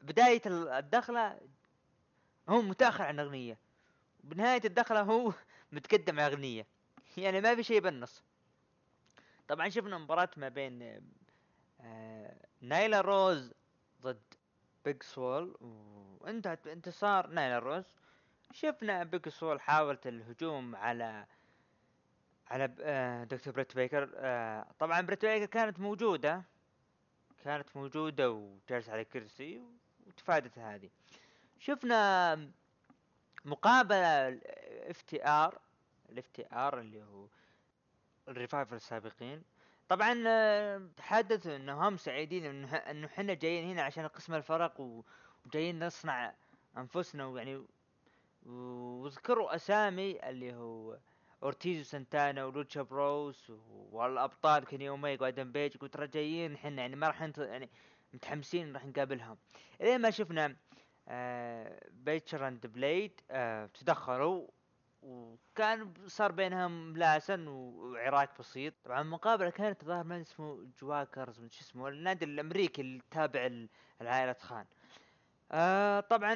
بداية ال- الدخلة هو متأخر عن الاغنية بنهاية الدخلة هو متقدم على الاغنية يعني ما في شيء بالنص طبعا شفنا مباراة ما بين آه، نايلا روز ضد بيج سوول وانتهت بانتصار نايلا روز. شفنا بيج سوول حاولت الهجوم على على آه، دكتور بريت بيكر آه، طبعا بريت بيكر كانت موجودة كانت موجودة وجالسة على كرسي وتفادت هذه. شفنا مقابلة FTR ال FTR اللي هو الريفايفل السابقين. طبعا آه، تحدثوا انه هم سعيدين انه إحنا جايين هنا عشان قسم الفرق وجايين نصنع أنفسنا ويعني وذكروا أسامي اللي هو اورتيز وسانتانا ولوتشا بروس والأبطال كيني اوميجا وادم بيج قلت ترى جايين. إحنا يعني ما راح ننت... يعني متحمسين راح نقابلهم. الين ما شفنا آه بوتشر اند بليد آه تدخلوا وكان صار بينهم ملاسن وعراك بسيط. طبعا المقابلة كانت ظاهر من اسمه جاكوارز من شو اسمه النادي الأمريكي اللي تابع ل- لعائلة خان. آه طبعا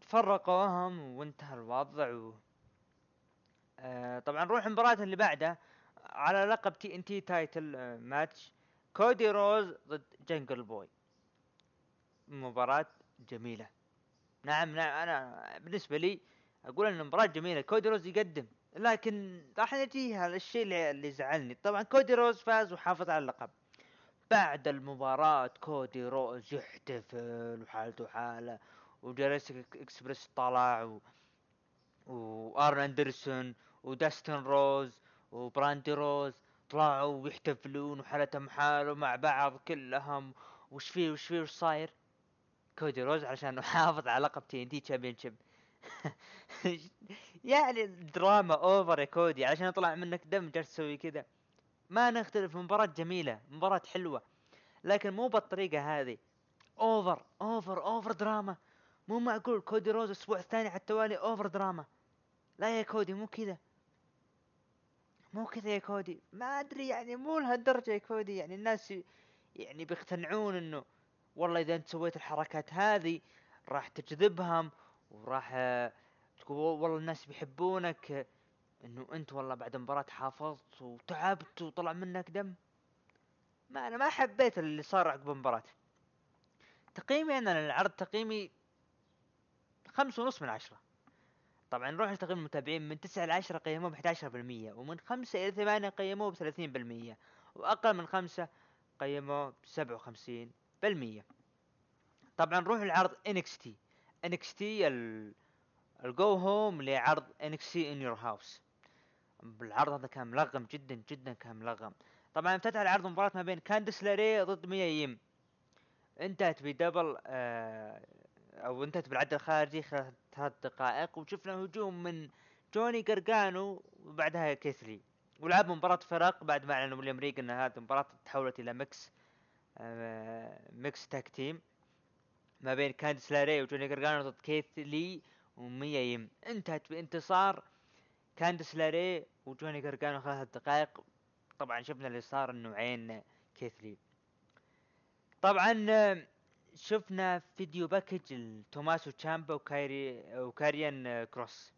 تفرقوهم وانتهى الوضع و... آه طبعا نروح المباراة اللي بعدها على لقب TNT title match كودي روز ضد جنجل بوي مباراة جميلة. نعم نعم أنا بالنسبة لي أقول إن المباراة جميلة. كودي روز يقدم لكن راح نجي على الشيء اللي, زعلني. طبعا كودي روز فاز وحافظ على اللقب. بعد المباراة كودي روز يحتفل وحالته حالة وجوراسيك اكسبريس طلع و... وآرن اندرسون وداستن روز وبراندي روز طلعوا ويحتفلون وحالتهم حاله مع بعض كلهم. وش فيه وش فيه وش صاير؟ كودي روز عشان يحافظ على لقب TNT championship يعني الدراما over يا كودي عشان يطلع منك دم جالس تسوي كذا. ما نختلف مباراة جميلة مباراة حلوة. لكن مو بالطريقة هذه. over over over drama مو معقول كودي روز الأسبوع الثاني على التوالي over drama لا يا كودي مو كذا. مو كذا يا كودي. ما أدري يعني مو لهالدرجة يا كودي. يعني الناس يعني بيقتنعون إنه والله إذا أنت سويت الحركات هذه راح تجذبهم وراح تقول والله الناس بيحبونك. إنه أنت والله بعد مباراة حافظت وتعبت وطلع منك دم. ما أنا ما حبيت اللي صار عقب المباراة. تقييمي أنا للعرض تقييمي خمسة ونص من عشرة. طبعا نروح لتقييم المتابعين من تسعة لعشرة قيموه بحداشر بالمية ومن خمسة إلى ثمانية قيموه بثلاثين بالمية وأقل من خمسة قيموه بسبعة وخمسين بالمية. طبعا نروح لعرض NXT NXT ال ال go home لعرض NXT in your house. بالعرض هذا كان ملغم جدا جدا كان ملغم. طبعا افتتح العرض مباراة ما بين كاندس لاراي ضد ميا ييم. انتهت ب double أو انتهت بالعد الخارجي خلال ثلاث دقائق وشفنا هجوم من جوني قرقانو وبعدها كيث لي ولعب مباراة فرق بعد ما اعلن ويليام ريغن إن هذه المباراة تحولت إلى ميكس آه mixed tag team ما بين كاندس لاراي وجوني قرقانو ضد كيث لي وميا يم انتهت بانتصار كاندس لاراي وجوني قرقانو ثلاث دقائق طبعا شفنا اللي صار النوعين كيث لي طبعا آه، شفنا video package لتوماسو تشامبا وكايري وكاريان كروس.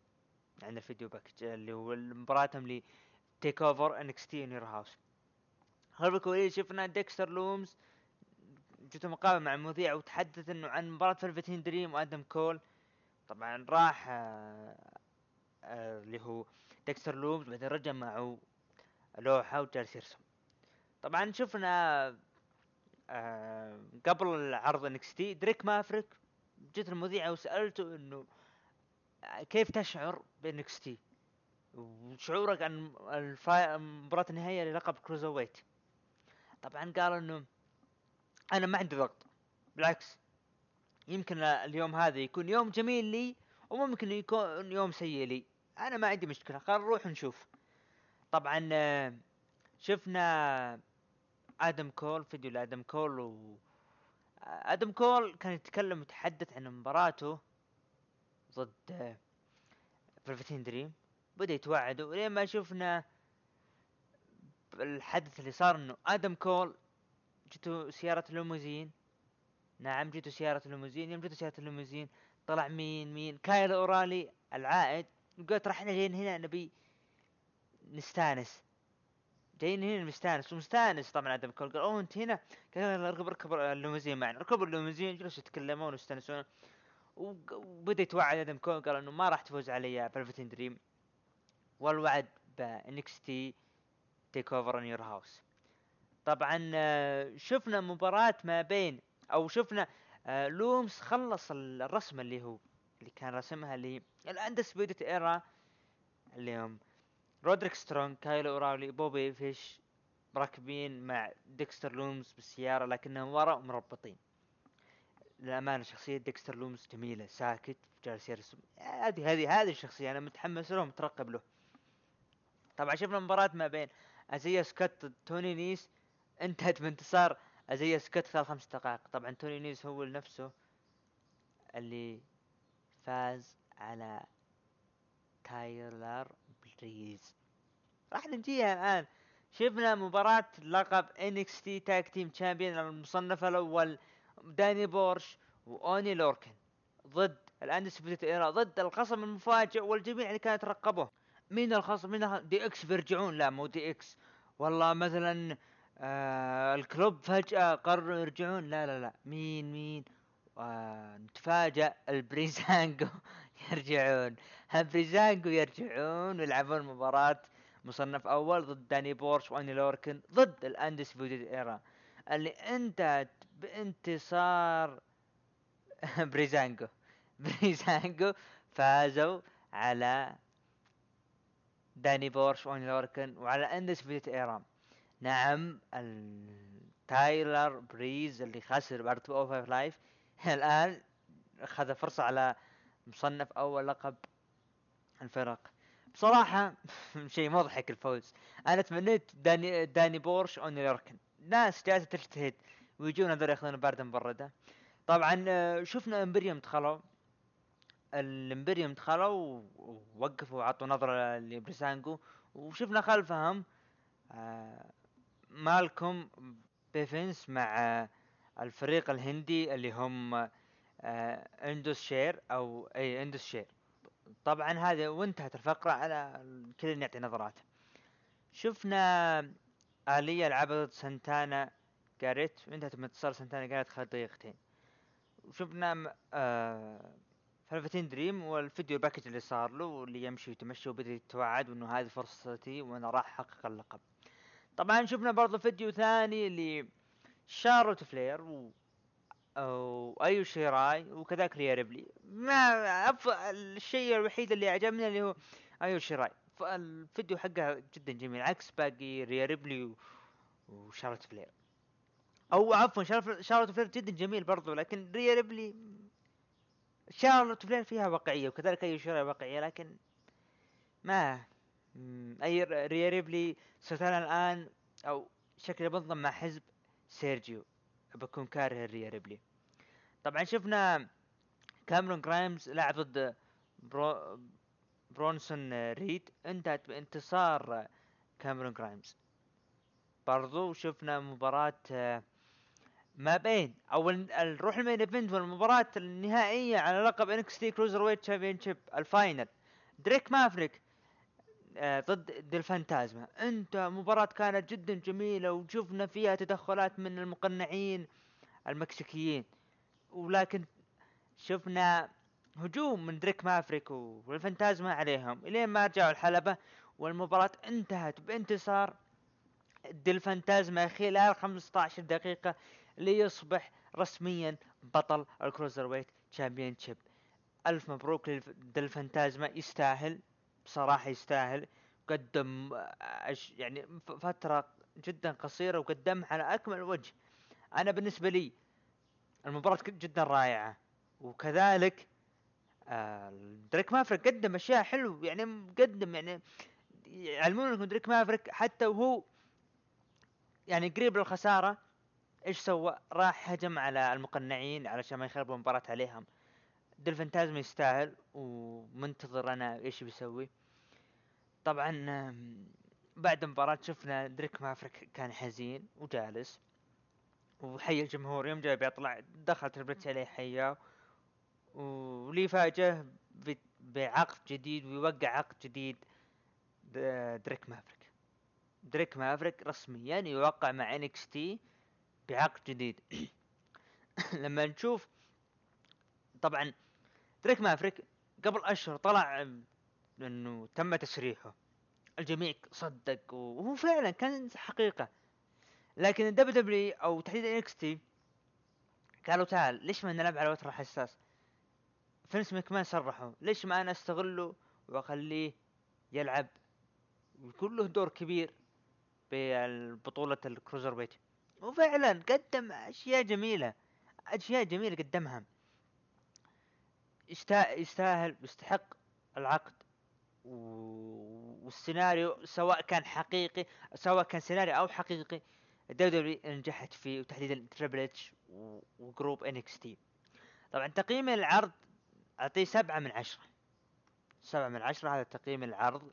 عندنا ال video package اللي هو مباراتهم ل TakeOver NXT In Your House خلف الكواليس شفنا ديكستر لومز جته مقابلة مع المذيع وتحدث إنه عن مباراة فلفتين دريم وادم كول طبعا راح آه، آه، اللي هو ديكستر لومز بعدين رجع معه لوحة وجالس يرسم طبعا شفنا آه قبل عرض NXT دريك مافريك جت المذيعة وسألته إنه كيف تشعر ب NXT وشعورك عن الفا... مباراة النهائية للقب Cruiserweight طبعا قال إنه أنا ما عندي ضغط بالعكس يمكن اليوم هذا يكون يوم جميل لي وممكن يكون يوم سيء لي. أنا ما عندي مشكلة قال نروح نشوف. طبعا آه، شفنا آدم كول فيديو لآدم كول و آدم كول كان يتكلم ويتحدث عن مباراته ضد فلفتين دريم بدأ يتوعد ولين ما شفنا الحدث اللي صار إنه آدم كول جته سيارة الليموزين نعم جته سيارة الليموزين يوم جته سيارة الليموزين طلع مين مين؟ كايل أورايلي العائد. وقالت راح إحنا جايين هنا نبي نستانس. جايين هنا مستانس ومستانس طبعا آدم كول قال اوه انت هنا قال اركب اركب الليموزين معنا. ركبوا الليموزين جلسوا يتكلمون ويستانسون. وبدأ يتوعد آدم كول قال إنه ما راح تفوز علي فلفتين دريم والوعد ب NXT TakeOver In Your House طبعا آه، شفنا مباراة ما بين أو شفنا آه، لومس خلص الرسمة اللي هو اللي كان رسمها اللي ال Undisputed Era اللي هم رودريك سترونج كايل أورايلي بوبي فيش راكبين مع ديكستر لومز بالسيارة لكنهم ورا ومربطين للأمانة شخصية ديكستر لومز جميلة ساكت جالس يرسم. هذه هذه هذه الشخصية أنا متحمس له مترقب له. طبعا شفنا مباراة ما بين أزيا سكوت توني نيس. انتهت بانتصار أزيا سكوت خلال خمس دقائق. طبعا توني نيس هو نفسه اللي فاز على تايلر بريز راح نجيها الآن. شفنا مباراة لقب NXT Tag Team Champion المصنف الأول داني بورش وأوني لوركن ضد ال Undisputed Era ضد الخصم المفاجئ والجميع اللي كان يترقبه مين الخصم؟ مين DX بيرجعون. لا مو DX. والله مثلا آه ال Club فجأة قرروا يرجعون. لا لا لا. مين مين؟ آه نتفاجأ ال Breezango. يرجعون. ال Breezango يرجعون ويلعبون مباراة مصنف أول ضد داني بورش وأني لوركن ضد ال Undisputed Era اللي انتهت بانتصار Breezango Breezango فازوا على داني بورش وأني لوركن وعلى Undisputed Era. نعم تايلر بريز اللي خسر بعد 205 Live الآن أخذ فرصة على مصنف أول لقب الفرق. بصراحة شيء مضحك الفوز. أنا تمنيت داني داني بورش اوني لوركن ناس جالسة تجتهد ويجون هذول ياخذون باردة مبردة طبعا آه، شفنا Imperium دخلوا. ال Imperium دخلوا ووقفوا وعطوا نظرة ل Breezango. وشفنا خلفهم آه مالكم بيفنس مع الفريق الهندي اللي هم آه Indus Sher أو إي Indus Sher طبعا هذا وانتهت الفقرة على كل يعطي نظراته. شفنا آلية لعبت سنتانا جاريت. وانتهت بانتصار سنتانا جاريت خلال دقيقتين. وشفنا آه فلفتين دريم وال video package اللي صار له واللي يمشي ويتمشى وبدأ يتوعد وإنه هذه فرصتي وأنا راح احقق اللقب. طبعا شفنا برضو فيديو ثاني اللي شارلوت فلير وايو شيراي وكذلك ريا ريبلي ما أف... الشيء الوحيد اللي عجبني اللي هو ايو شيراي الف- الفيديو حقها جدا جميل. عكس باقي ريا ريبلي و- وشارلوت فلير. أو عفوا شارلوت فلير جدا جميل برضو لكن ريا ريبلي شارلوت فلير فيها واقعية وكذلك ايو شيراي واقعية لكن ما أي ريا ريبلي صرت أنا الآن أو شكلي بنضم مع حزب سيرجيو. بكون كاره ريا ريبلي طبعا شفنا كاميرون جرايمز لعب ضد برو برونسون ريد. انتهت بانتصار كاميرون جرايمز برضو شفنا مباراة آه، ما بين أو نروح ال main event والمباراة النهائية على لقب NXT Cruiserweight Championship ال final. دريك مافريك آه، ضد ديلفانتازما انت مباراة كانت جدا جميلة وشفنا فيها تدخلات من المقنعين المكسيكيين. ولكن شفنا هجوم من دريك مافريك والفانتازما عليهم. إلين ما رجعوا الحلبة والمباراة انتهت بانتصار ديلفانتازما خلال 15 دقيقة ليصبح رسميا بطل ال Cruiserweight Championship. ألف مبروك للفانتازما يستاهل بصراحة يستاهل. قدم آه، يعني فترة جدا قصيرة وقدمها على أكمل وجه. أنا بالنسبة لي المباراة جدا رائعة. وكذلك آه، دريك مافريك قدم أشياء حلو يعني مقدم يعني يعلمون انكم دريك مافريك حتى وهو يعني قريب للخسارة إيش سوى؟ راح هجم على المقنعين علشان ما يخربوا المباراة عليهم. دل فانتازما يستاهل ومنتظر أنا إيش بيسوي. طبعا بعد المباراة شفنا دريك مافريك كان حزين وجالس. وحيا الجمهور يوم جاي بيطلع دخل تريبل اتش عليه حياه واللي فاجأه ب- بعقد جديد ويوقع عقد جديد. دريك مافريك. دريك مافريك رسميا يوقع مع NXT بعقد جديد. لما نشوف طبعا دريك مافريك قبل أشهر طلع إنه تم تسريحه. الجميع صدق وهو فعلا كان حقيقة. لكن ال WW أو تحديدا NXT قالوا تعال ليش ما نلعب على وتر حساس فينس مكمان صرحوا ليش ما أنا أستغله وأخليه يلعب؟ ويكون له دور كبير ببطولة ال cruiserweight وفعلا قدم أشياء جميلة أشياء جميلة قدمها. يستا- يستاهل ويستحق العقد. والسيناريو سواء كان حقيقي سواء كان سيناريو أو حقيقي ال W نجحت فيه وتحديدا تريبل اتش و group NXT طبعا تقييم العرض أعطيه سبعة من عشرة. سبعة من عشرة هذا تقييم العرض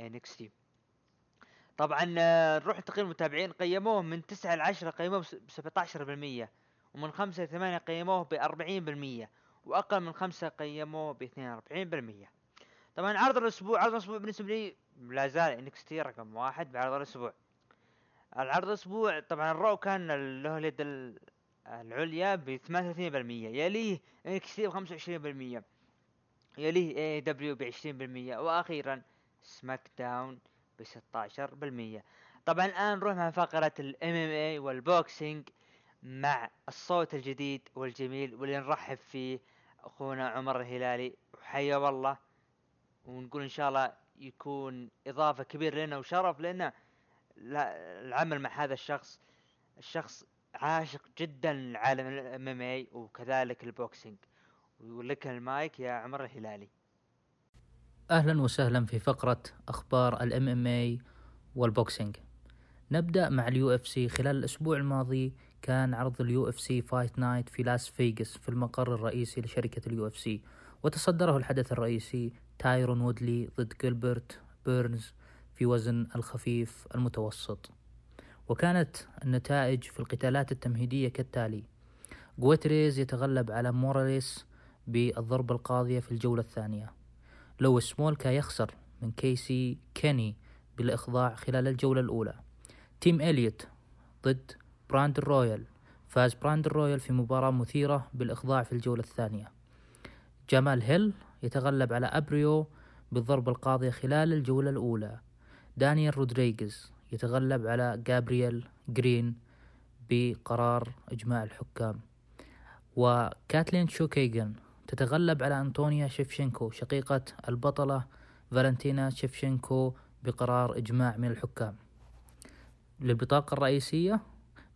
NXT طبعا آه، نروح لتقييم المتابعين قيموه من تسعة لعشرة قيموه ب 17% ومن خمسة لثمانية قيموه ب 40% وأقل من خمسة قيموه ب 42% طبعا عرض الأسبوع عرض الأسبوع بالنسبة لي لا زال NXT رقم واحد بعرض الأسبوع. العرض الأسبوع طبعا ال Raw كان له اليد ال- العليا ب 38% يليه NXT ب 25% يليه AEW ب 20% وأخيرا SmackDown ب 16% طبعا الآن نروح مع فقرة ال MMA وال boxing مع الصوت الجديد والجميل واللي نرحب فيه أخونا عمر الهلالي. وحيا والله ونقول إن شاء الله يكون إضافة كبيرة لنا وشرف لنا لا- العمل مع هذا الشخص الشخص عاشق جدا لعالم ال MMA وكذلك ال boxing. ولك المايك يا عمر الهلالي. أهلا وسهلا في فقرة أخبار ال MMA وال boxing. نبدأ مع ال UFC. خلال الأسبوع الماضي كان عرض ال UFC Fight Night في لاس فيغاس في المقر الرئيسي لشركة ال UFC. وتصدره الحدث الرئيسي تايرون وودلي ضد جيلبرت بيرنز. في وزن الخفيف المتوسط. وكانت النتائج في القتالات التمهيدية كالتالي. جويتريز يتغلب على موراليس بالضربة القاضية في الجولة الثانية. لويس سمولكا يخسر من كيسي كيني بالإخضاع خلال الجولة الأولى. تيم إليوت ضد براندون رويفال. فاز براندون رويفال في مباراة مثيرة بالإخضاع في الجولة الثانية. جمال هيل يتغلب على أبريو بالضربة القاضية خلال الجولة الأولى. دانيال رودريغيز يتغلب على جابرييل جرين بقرار إجماع الحكام. وكاتلين شوكيغن تتغلب على أنطونيا شيفشينكو شقيقة البطلة فالنتينا شيفشينكو بقرار إجماع من الحكام. للبطاقة الرئيسية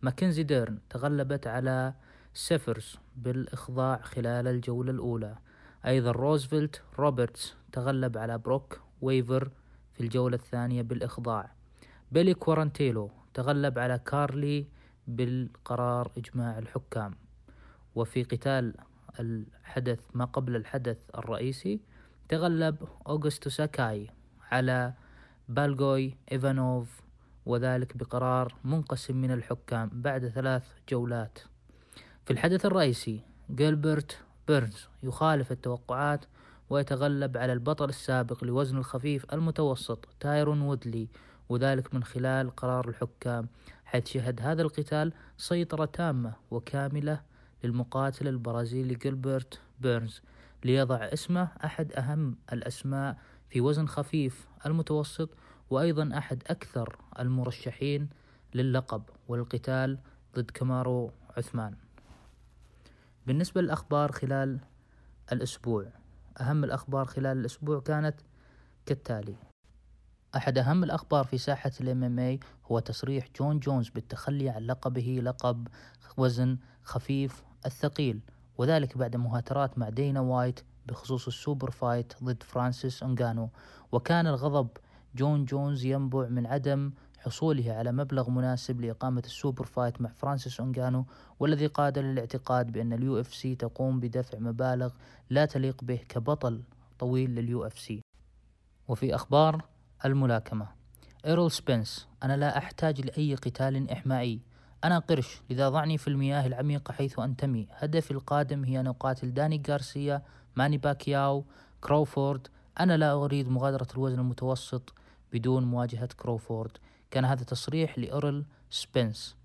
ماكنزي ديرن تغلبت على سيفرز بالإخضاع خلال الجولة الأولى. أيضا روزفلت روبرتس تغلب على بروك ويفر في الجولة الثانية بالإخضاع. بيلي كورانتيلو تغلب على كارلي بالقرار إجماع الحكام. وفي قتال الحدث ما قبل الحدث الرئيسي تغلب أوغستو ساكاي على بلاغوي إيفانوف وذلك بقرار منقسم من الحكام بعد ثلاث جولات. في الحدث الرئيسي جيلبرت بيرنز يخالف التوقعات ويتغلب على البطل السابق لوزن الخفيف المتوسط تايرون وودلي وذلك من خلال قرار الحكام حيث شهد هذا القتال سيطرة تامة وكاملة للمقاتل البرازيلي جيلبرت بيرنز ليضع اسمه أحد أهم الأسماء في وزن خفيف المتوسط وأيضا أحد أكثر المرشحين للقب والقتال ضد كمارو عثمان. بالنسبة للأخبار خلال الأسبوع أهم الأخبار خلال الأسبوع كانت كالتالي. أحد أهم الأخبار في ساحة الإم إم هو تصريح جون جونز بالتخلي عن لقبه لقب وزن خفيف الثقيل وذلك بعد مهاترات مع دينا وايت بخصوص ال super fight ضد فرانسيس نغانو وكان الغضب جون جونز ينبع من عدم حصوله على مبلغ مناسب لإقامة ال super fight مع فرانسيس نغانو والذي قاد للاعتقاد بأن ال UFC تقوم بدفع مبالغ لا تليق به كبطل طويل لل UFC. وفي أخبار الملاكمة. إيرول سبنس أنا لا أحتاج لأي قتال إحمائي. أنا قرش لذا ضعني في المياه العميقة حيث أنتمي. هدفي القادم هي أن أقاتل داني غارسيا ماني باكياو كروفورد. أنا لا أريد مغادرة الوزن المتوسط بدون مواجهة كروفورد. كان هذا تصريح لإيرول سبنس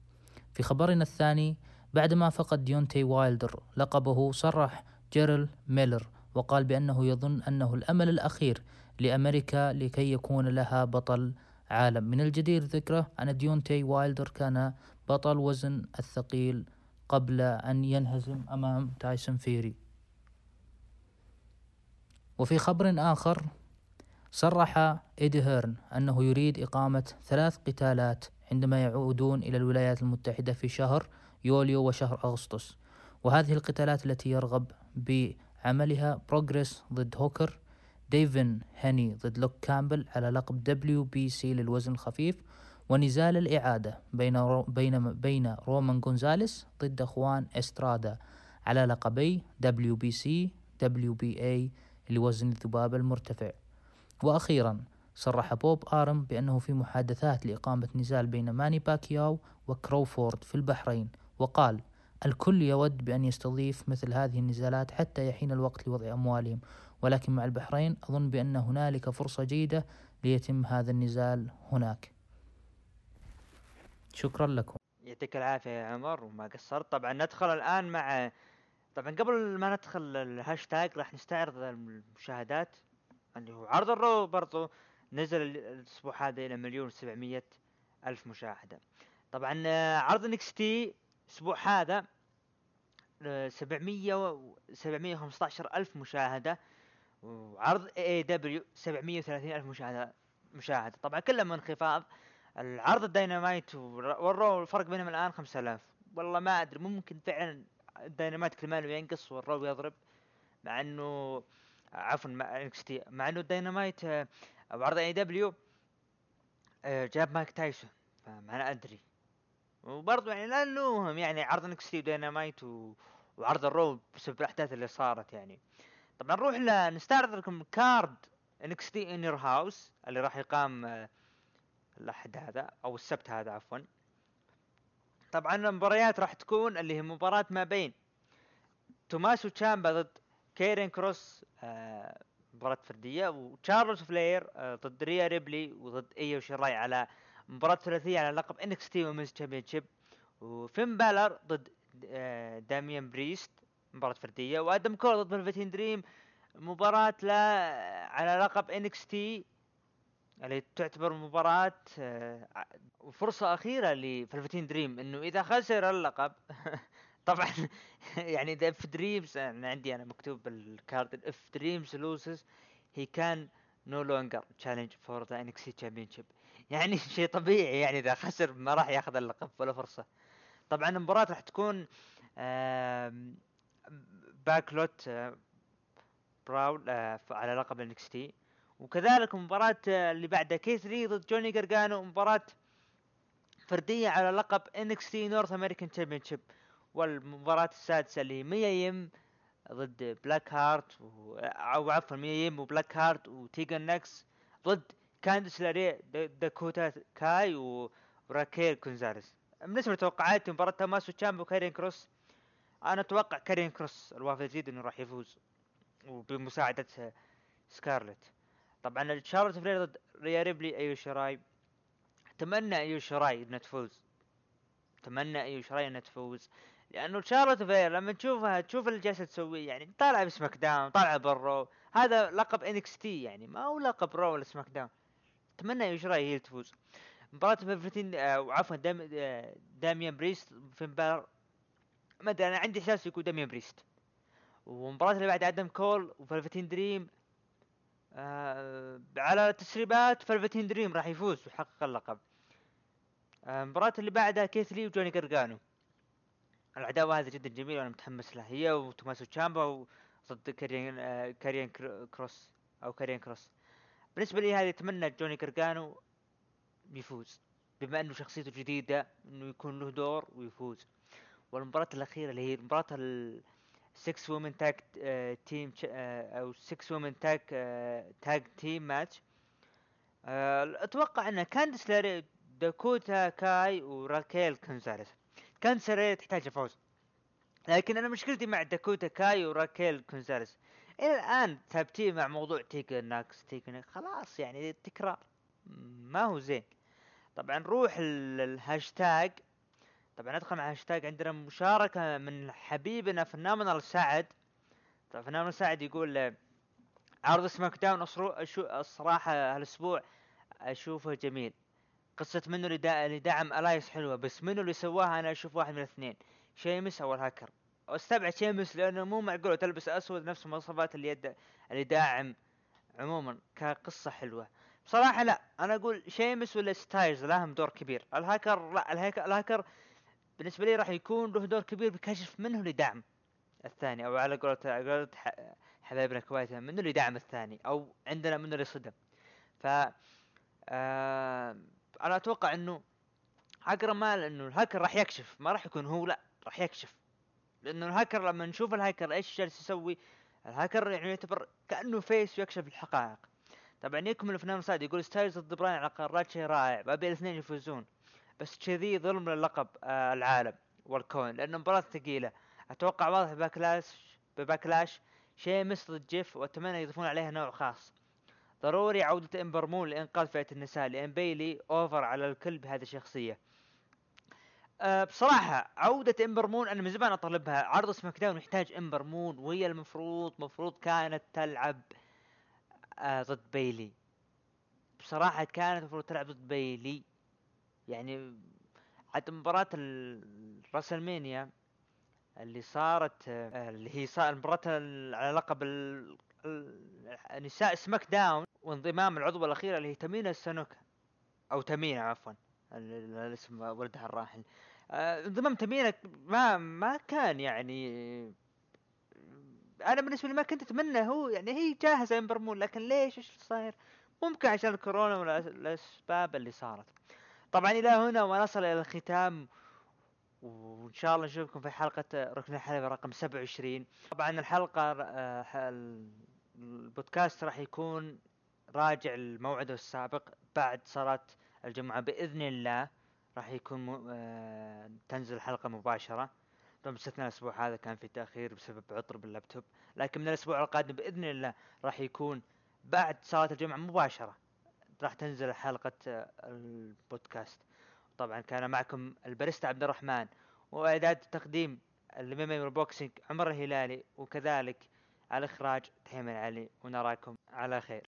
في خبرنا الثاني بعدما فقد ديونتي وايلدر لقبه صرح جاريل ميلر وقال بأنه يظن أنه الأمل الأخير لأمريكا لكي يكون لها بطل عالم. من الجدير ذكره أن ديونتي وايلدر كان بطل وزن الثقيل قبل أن ينهزم أمام تايسون فيري. وفي خبر آخر صرح إيدي هيرن أنه يريد إقامة ثلاث قتالات عندما يعودون إلى الولايات المتحدة في شهر يوليو وشهر أغسطس. وهذه القتالات التي يرغب بعملها بروغريس ضد هوكر ديفن هاني ضد لوك كامبل على لقب WBC للوزن الخفيف ونزال الإعادة بين رو بين بين رومان غونزاليس ضد خوان إسترادا على لقبي دبليو بي سي دبليو بي اي لوزن الذباب المرتفع. وأخيرا صرح بوب آروم بأنه في محادثات لإقامة نزال بين ماني باكياو وكروفورد في البحرين وقال الكل يود بأن يستضيف مثل هذه النزالات حتى يحين الوقت لوضع أموالهم ولكن مع البحرين أظن بأن هنالك فرصة جيدة ليتم هذا النزال هناك. شكرا لكم. يعطيك العافية يا عمر وما قصرت. طبعا ندخل الآن مع طبعا قبل ما ندخل الهاشتاج راح نستعرض المشاهدات. اللي هو عرض ال Raw برضو نزل الأسبوع هذا إلى مليون وسبعمية ألف مشاهدة. طبعا آه، عرض NXT الأسبوع هذا آه، سبعمية سبعمية وخمسة ألف مشاهدة وعرض AEW سبعمية وثلاثين ألف مشاهدة مشاهدة. طبعا كلهم انخفاض العرض ال Dynamite وال Raw الفرق بينهم الآن خمسة آلاف. والله ما أدري ممكن فعلا الدينامايت كل ما ينقص وال Raw يضرب مع إنه عفوا مع NXT مع إنه الدينامايت أو عرض AEW جاب مايك تايسون فما أنا أدري. وبرضه يعني لا نلومهم يعني عرض NXT و Dynamite و... وعرض ال Raw بسبب الأحداث اللي صارت يعني. طبعا نروح نستعرض لكم card NXT In Your House اللي راح يقام آه، الأحد هذا أو السبت هذا عفوا. طبعا المباريات راح تكون اللي هي مباراة ما بين توماسو تشامبا ضد كيرين كروس آه، مباراة فردية وتشارلوت فلير آه، ضد ريا ريبلي وضد إيو شيراي على مباراة ثلاثية على لقب NXT Women's Championship. وفين بالر ضد آه، داميان بريست مباراة فردية. وآدم كول ضد فلفتين دريم مباراة لا على لقب NXT اللي تعتبر مباراة وفرصة أخيرة لفلفتين دريم إنه إذا خسر اللقب طبعا. يعني the if Dream's أنا عندي أنا مكتوب بال card. if Dream's loses he can no longer challenge for the NXT Championship يعني شيء طبيعي يعني إذا خسر ما راح ياخذ اللقب ولا فرصة. طبعا المباراة راح تكون Backlot Brawl آه، على لقب NXT وكذلك مباراة آه، اللي بعدها كيث لي ضد جوني جرجانو مباراة فردية على لقب NXT North American Championship والمباراة السادسة اللي هي ميا يم ضد بلاك هارت و... أو عفوا ميا يم وبلاك هارت وتيغان نوكس ضد كاندس لاري داكوتا كاي وراكيل كونزاليس بالنسبة لتوقعاتي مباراة توماسو تشامبا وكارين كروس أنا أتوقع كارين كروس الوافد جدا إنه راح يفوز وبمساعدة سكارلت طبعا شارلوت فلير ضد ريا ريبلي ايو شراي. أتمنى ايو شراي إنها تفوز. أتمنى ايو شراي إنها تفوز. لأنه شارلوت فلير لما تشوفها تشوف اللي جالسة تسويه يعني طالعة ب SmackDown طالعة بال Raw. هذا لقب NXT يعني ما هو لقب Raw ولا SmackDown أتمنى ايو شراي هي تفوز. مباراة فيفتين آه عفوا دام آه داميان بريست في مباراة. ما أدري أنا عندي إحساس يكون داميان بريست. والمباراة اللي بعد آدم كول وفلفتين دريم آه على تسريبات فلفتين دريم راح يفوز ويحقق اللقب. آه المباراة اللي بعدها كيث لي وجوني قرقانو العداوة هذه جدا جميلة وأنا متحمس لها هي وتوماسو تشامبا ضد كاريان آه كاريان كروس أو كاريان كروس. بالنسبة لي هذه أتمنى جوني قرقانو يفوز بما أنه شخصيته جديدة إنه يكون له دور ويفوز. والمباراة الأخيرة اللي هي مباراة ال 6 women tag team أو 6 women tag tag team match أتوقع انها كاندس لاري داكوتا كاي وراكيل كونزاليس. كاندس لاري تحتاج فوز لكن أنا مشكلتي مع داكوتا كاي وراكيل كونزاليس إلى الآن ثابتين مع موضوع تيغان نوكس. تيكا خلاص يعني تكرار. ما هو زين. طبعا نروح الهاشتاج طبعا ندخل مع هاشتاج عندنا مشاركة من حبيبنا فنان سعد. طبعا فنان سعد يقول عرض سماك داون الصراحة هالأسبوع. أشوفه جميل. قصة منو اللي دعم الايس حلوة بس منو اللي سواها أنا أشوف واحد من الاثنين. شيمس أو الهاكر. واستبعد شيمس لأنه مو معقول تلبس أسود نفس المواصفات اللي يد اللي داعم عموما كقصة حلوة. بصراحة لا أنا أقول شيمس ولا ستايلز لهم دور كبير. الهاكر لا الهاكر, الهاكر بالنسبة لي راح يكون له دور كبير بكشف منه لدعم الثاني أو على قولة حبايبنا الكويت منه اللي دعم الثاني أو عندنا منه اللي صدم. ف آه أنا أتوقع إنه هاكر مال إنه الهاكر راح يكشف ما راح يكون هو لا راح يكشف. لأنه الهاكر لما نشوف الهاكر إيش جالس يسوي الهاكر يعني يعتبر كأنه face ويكشف الحقائق. طبعا يكمل الفنان سعد يقول ستايلز ضد براين على قارات شيء رائع أبي الاثنين يفوزون. بس كذي ظلم للقب آه العالم والكون لأنه مباراة ثقيلة. أتوقع واضح باكلاش بباكلاش شيء مثل جيف وأتمنى يضيفون عليها نوع خاص. ضروري عودة امبر مون لإنقاذ فئة النساء لأن بيلي over على الكل بهذه الشخصية. أه بصراحة عودة امبر مون أنا من زمان أطلبها. عرض سماك داون يحتاج امبر مون وهي المفروض مفروض كانت تلعب أه ضد بيلي. بصراحة كانت المفروض تلعب ضد بيلي. يعني حتى مباراة الراسلمانيا اللي صارت اللي هي صار مباراة على لقب النساء سماك داون. وانضمام العضوة الأخيرة اللي هي تمينا السنوكا أو تمينا عفوا. الاسم ولدها الراحل. آه، انضمام تمينا ما ما كان يعني أنا بالنسبة لي ما كنت أتمنى هو يعني هي جاهزة امبرمون لكن ليش؟ إيش صاير؟ ممكن عشان الكورونا ولا الأسباب اللي صارت. طبعا إلى هنا ونصل إلى الختام وإن شاء الله نشوفكم في حلقة ركن الحلبة رقم 27 طبعا الحلقة آه، البودكاست راح يكون راجع الموعد السابق بعد صلاة الجمعة بإذن الله. راح يكون آه، تنزل الحلقة مباشرة. طبعا باستثناء الأسبوع هذا كان في تأخير بسبب عطر باللابتوب. لكن من الأسبوع القادم بإذن الله راح يكون بعد صلاة الجمعة مباشرة راح تنزل حلقة آه، البودكاست. طبعا كان معكم البريستا عبد الرحمن وإعداد تقديم الميموري بوكسينج عمر الهلالي وكذلك على الاخراج تحيم العلي ونراكم على خير.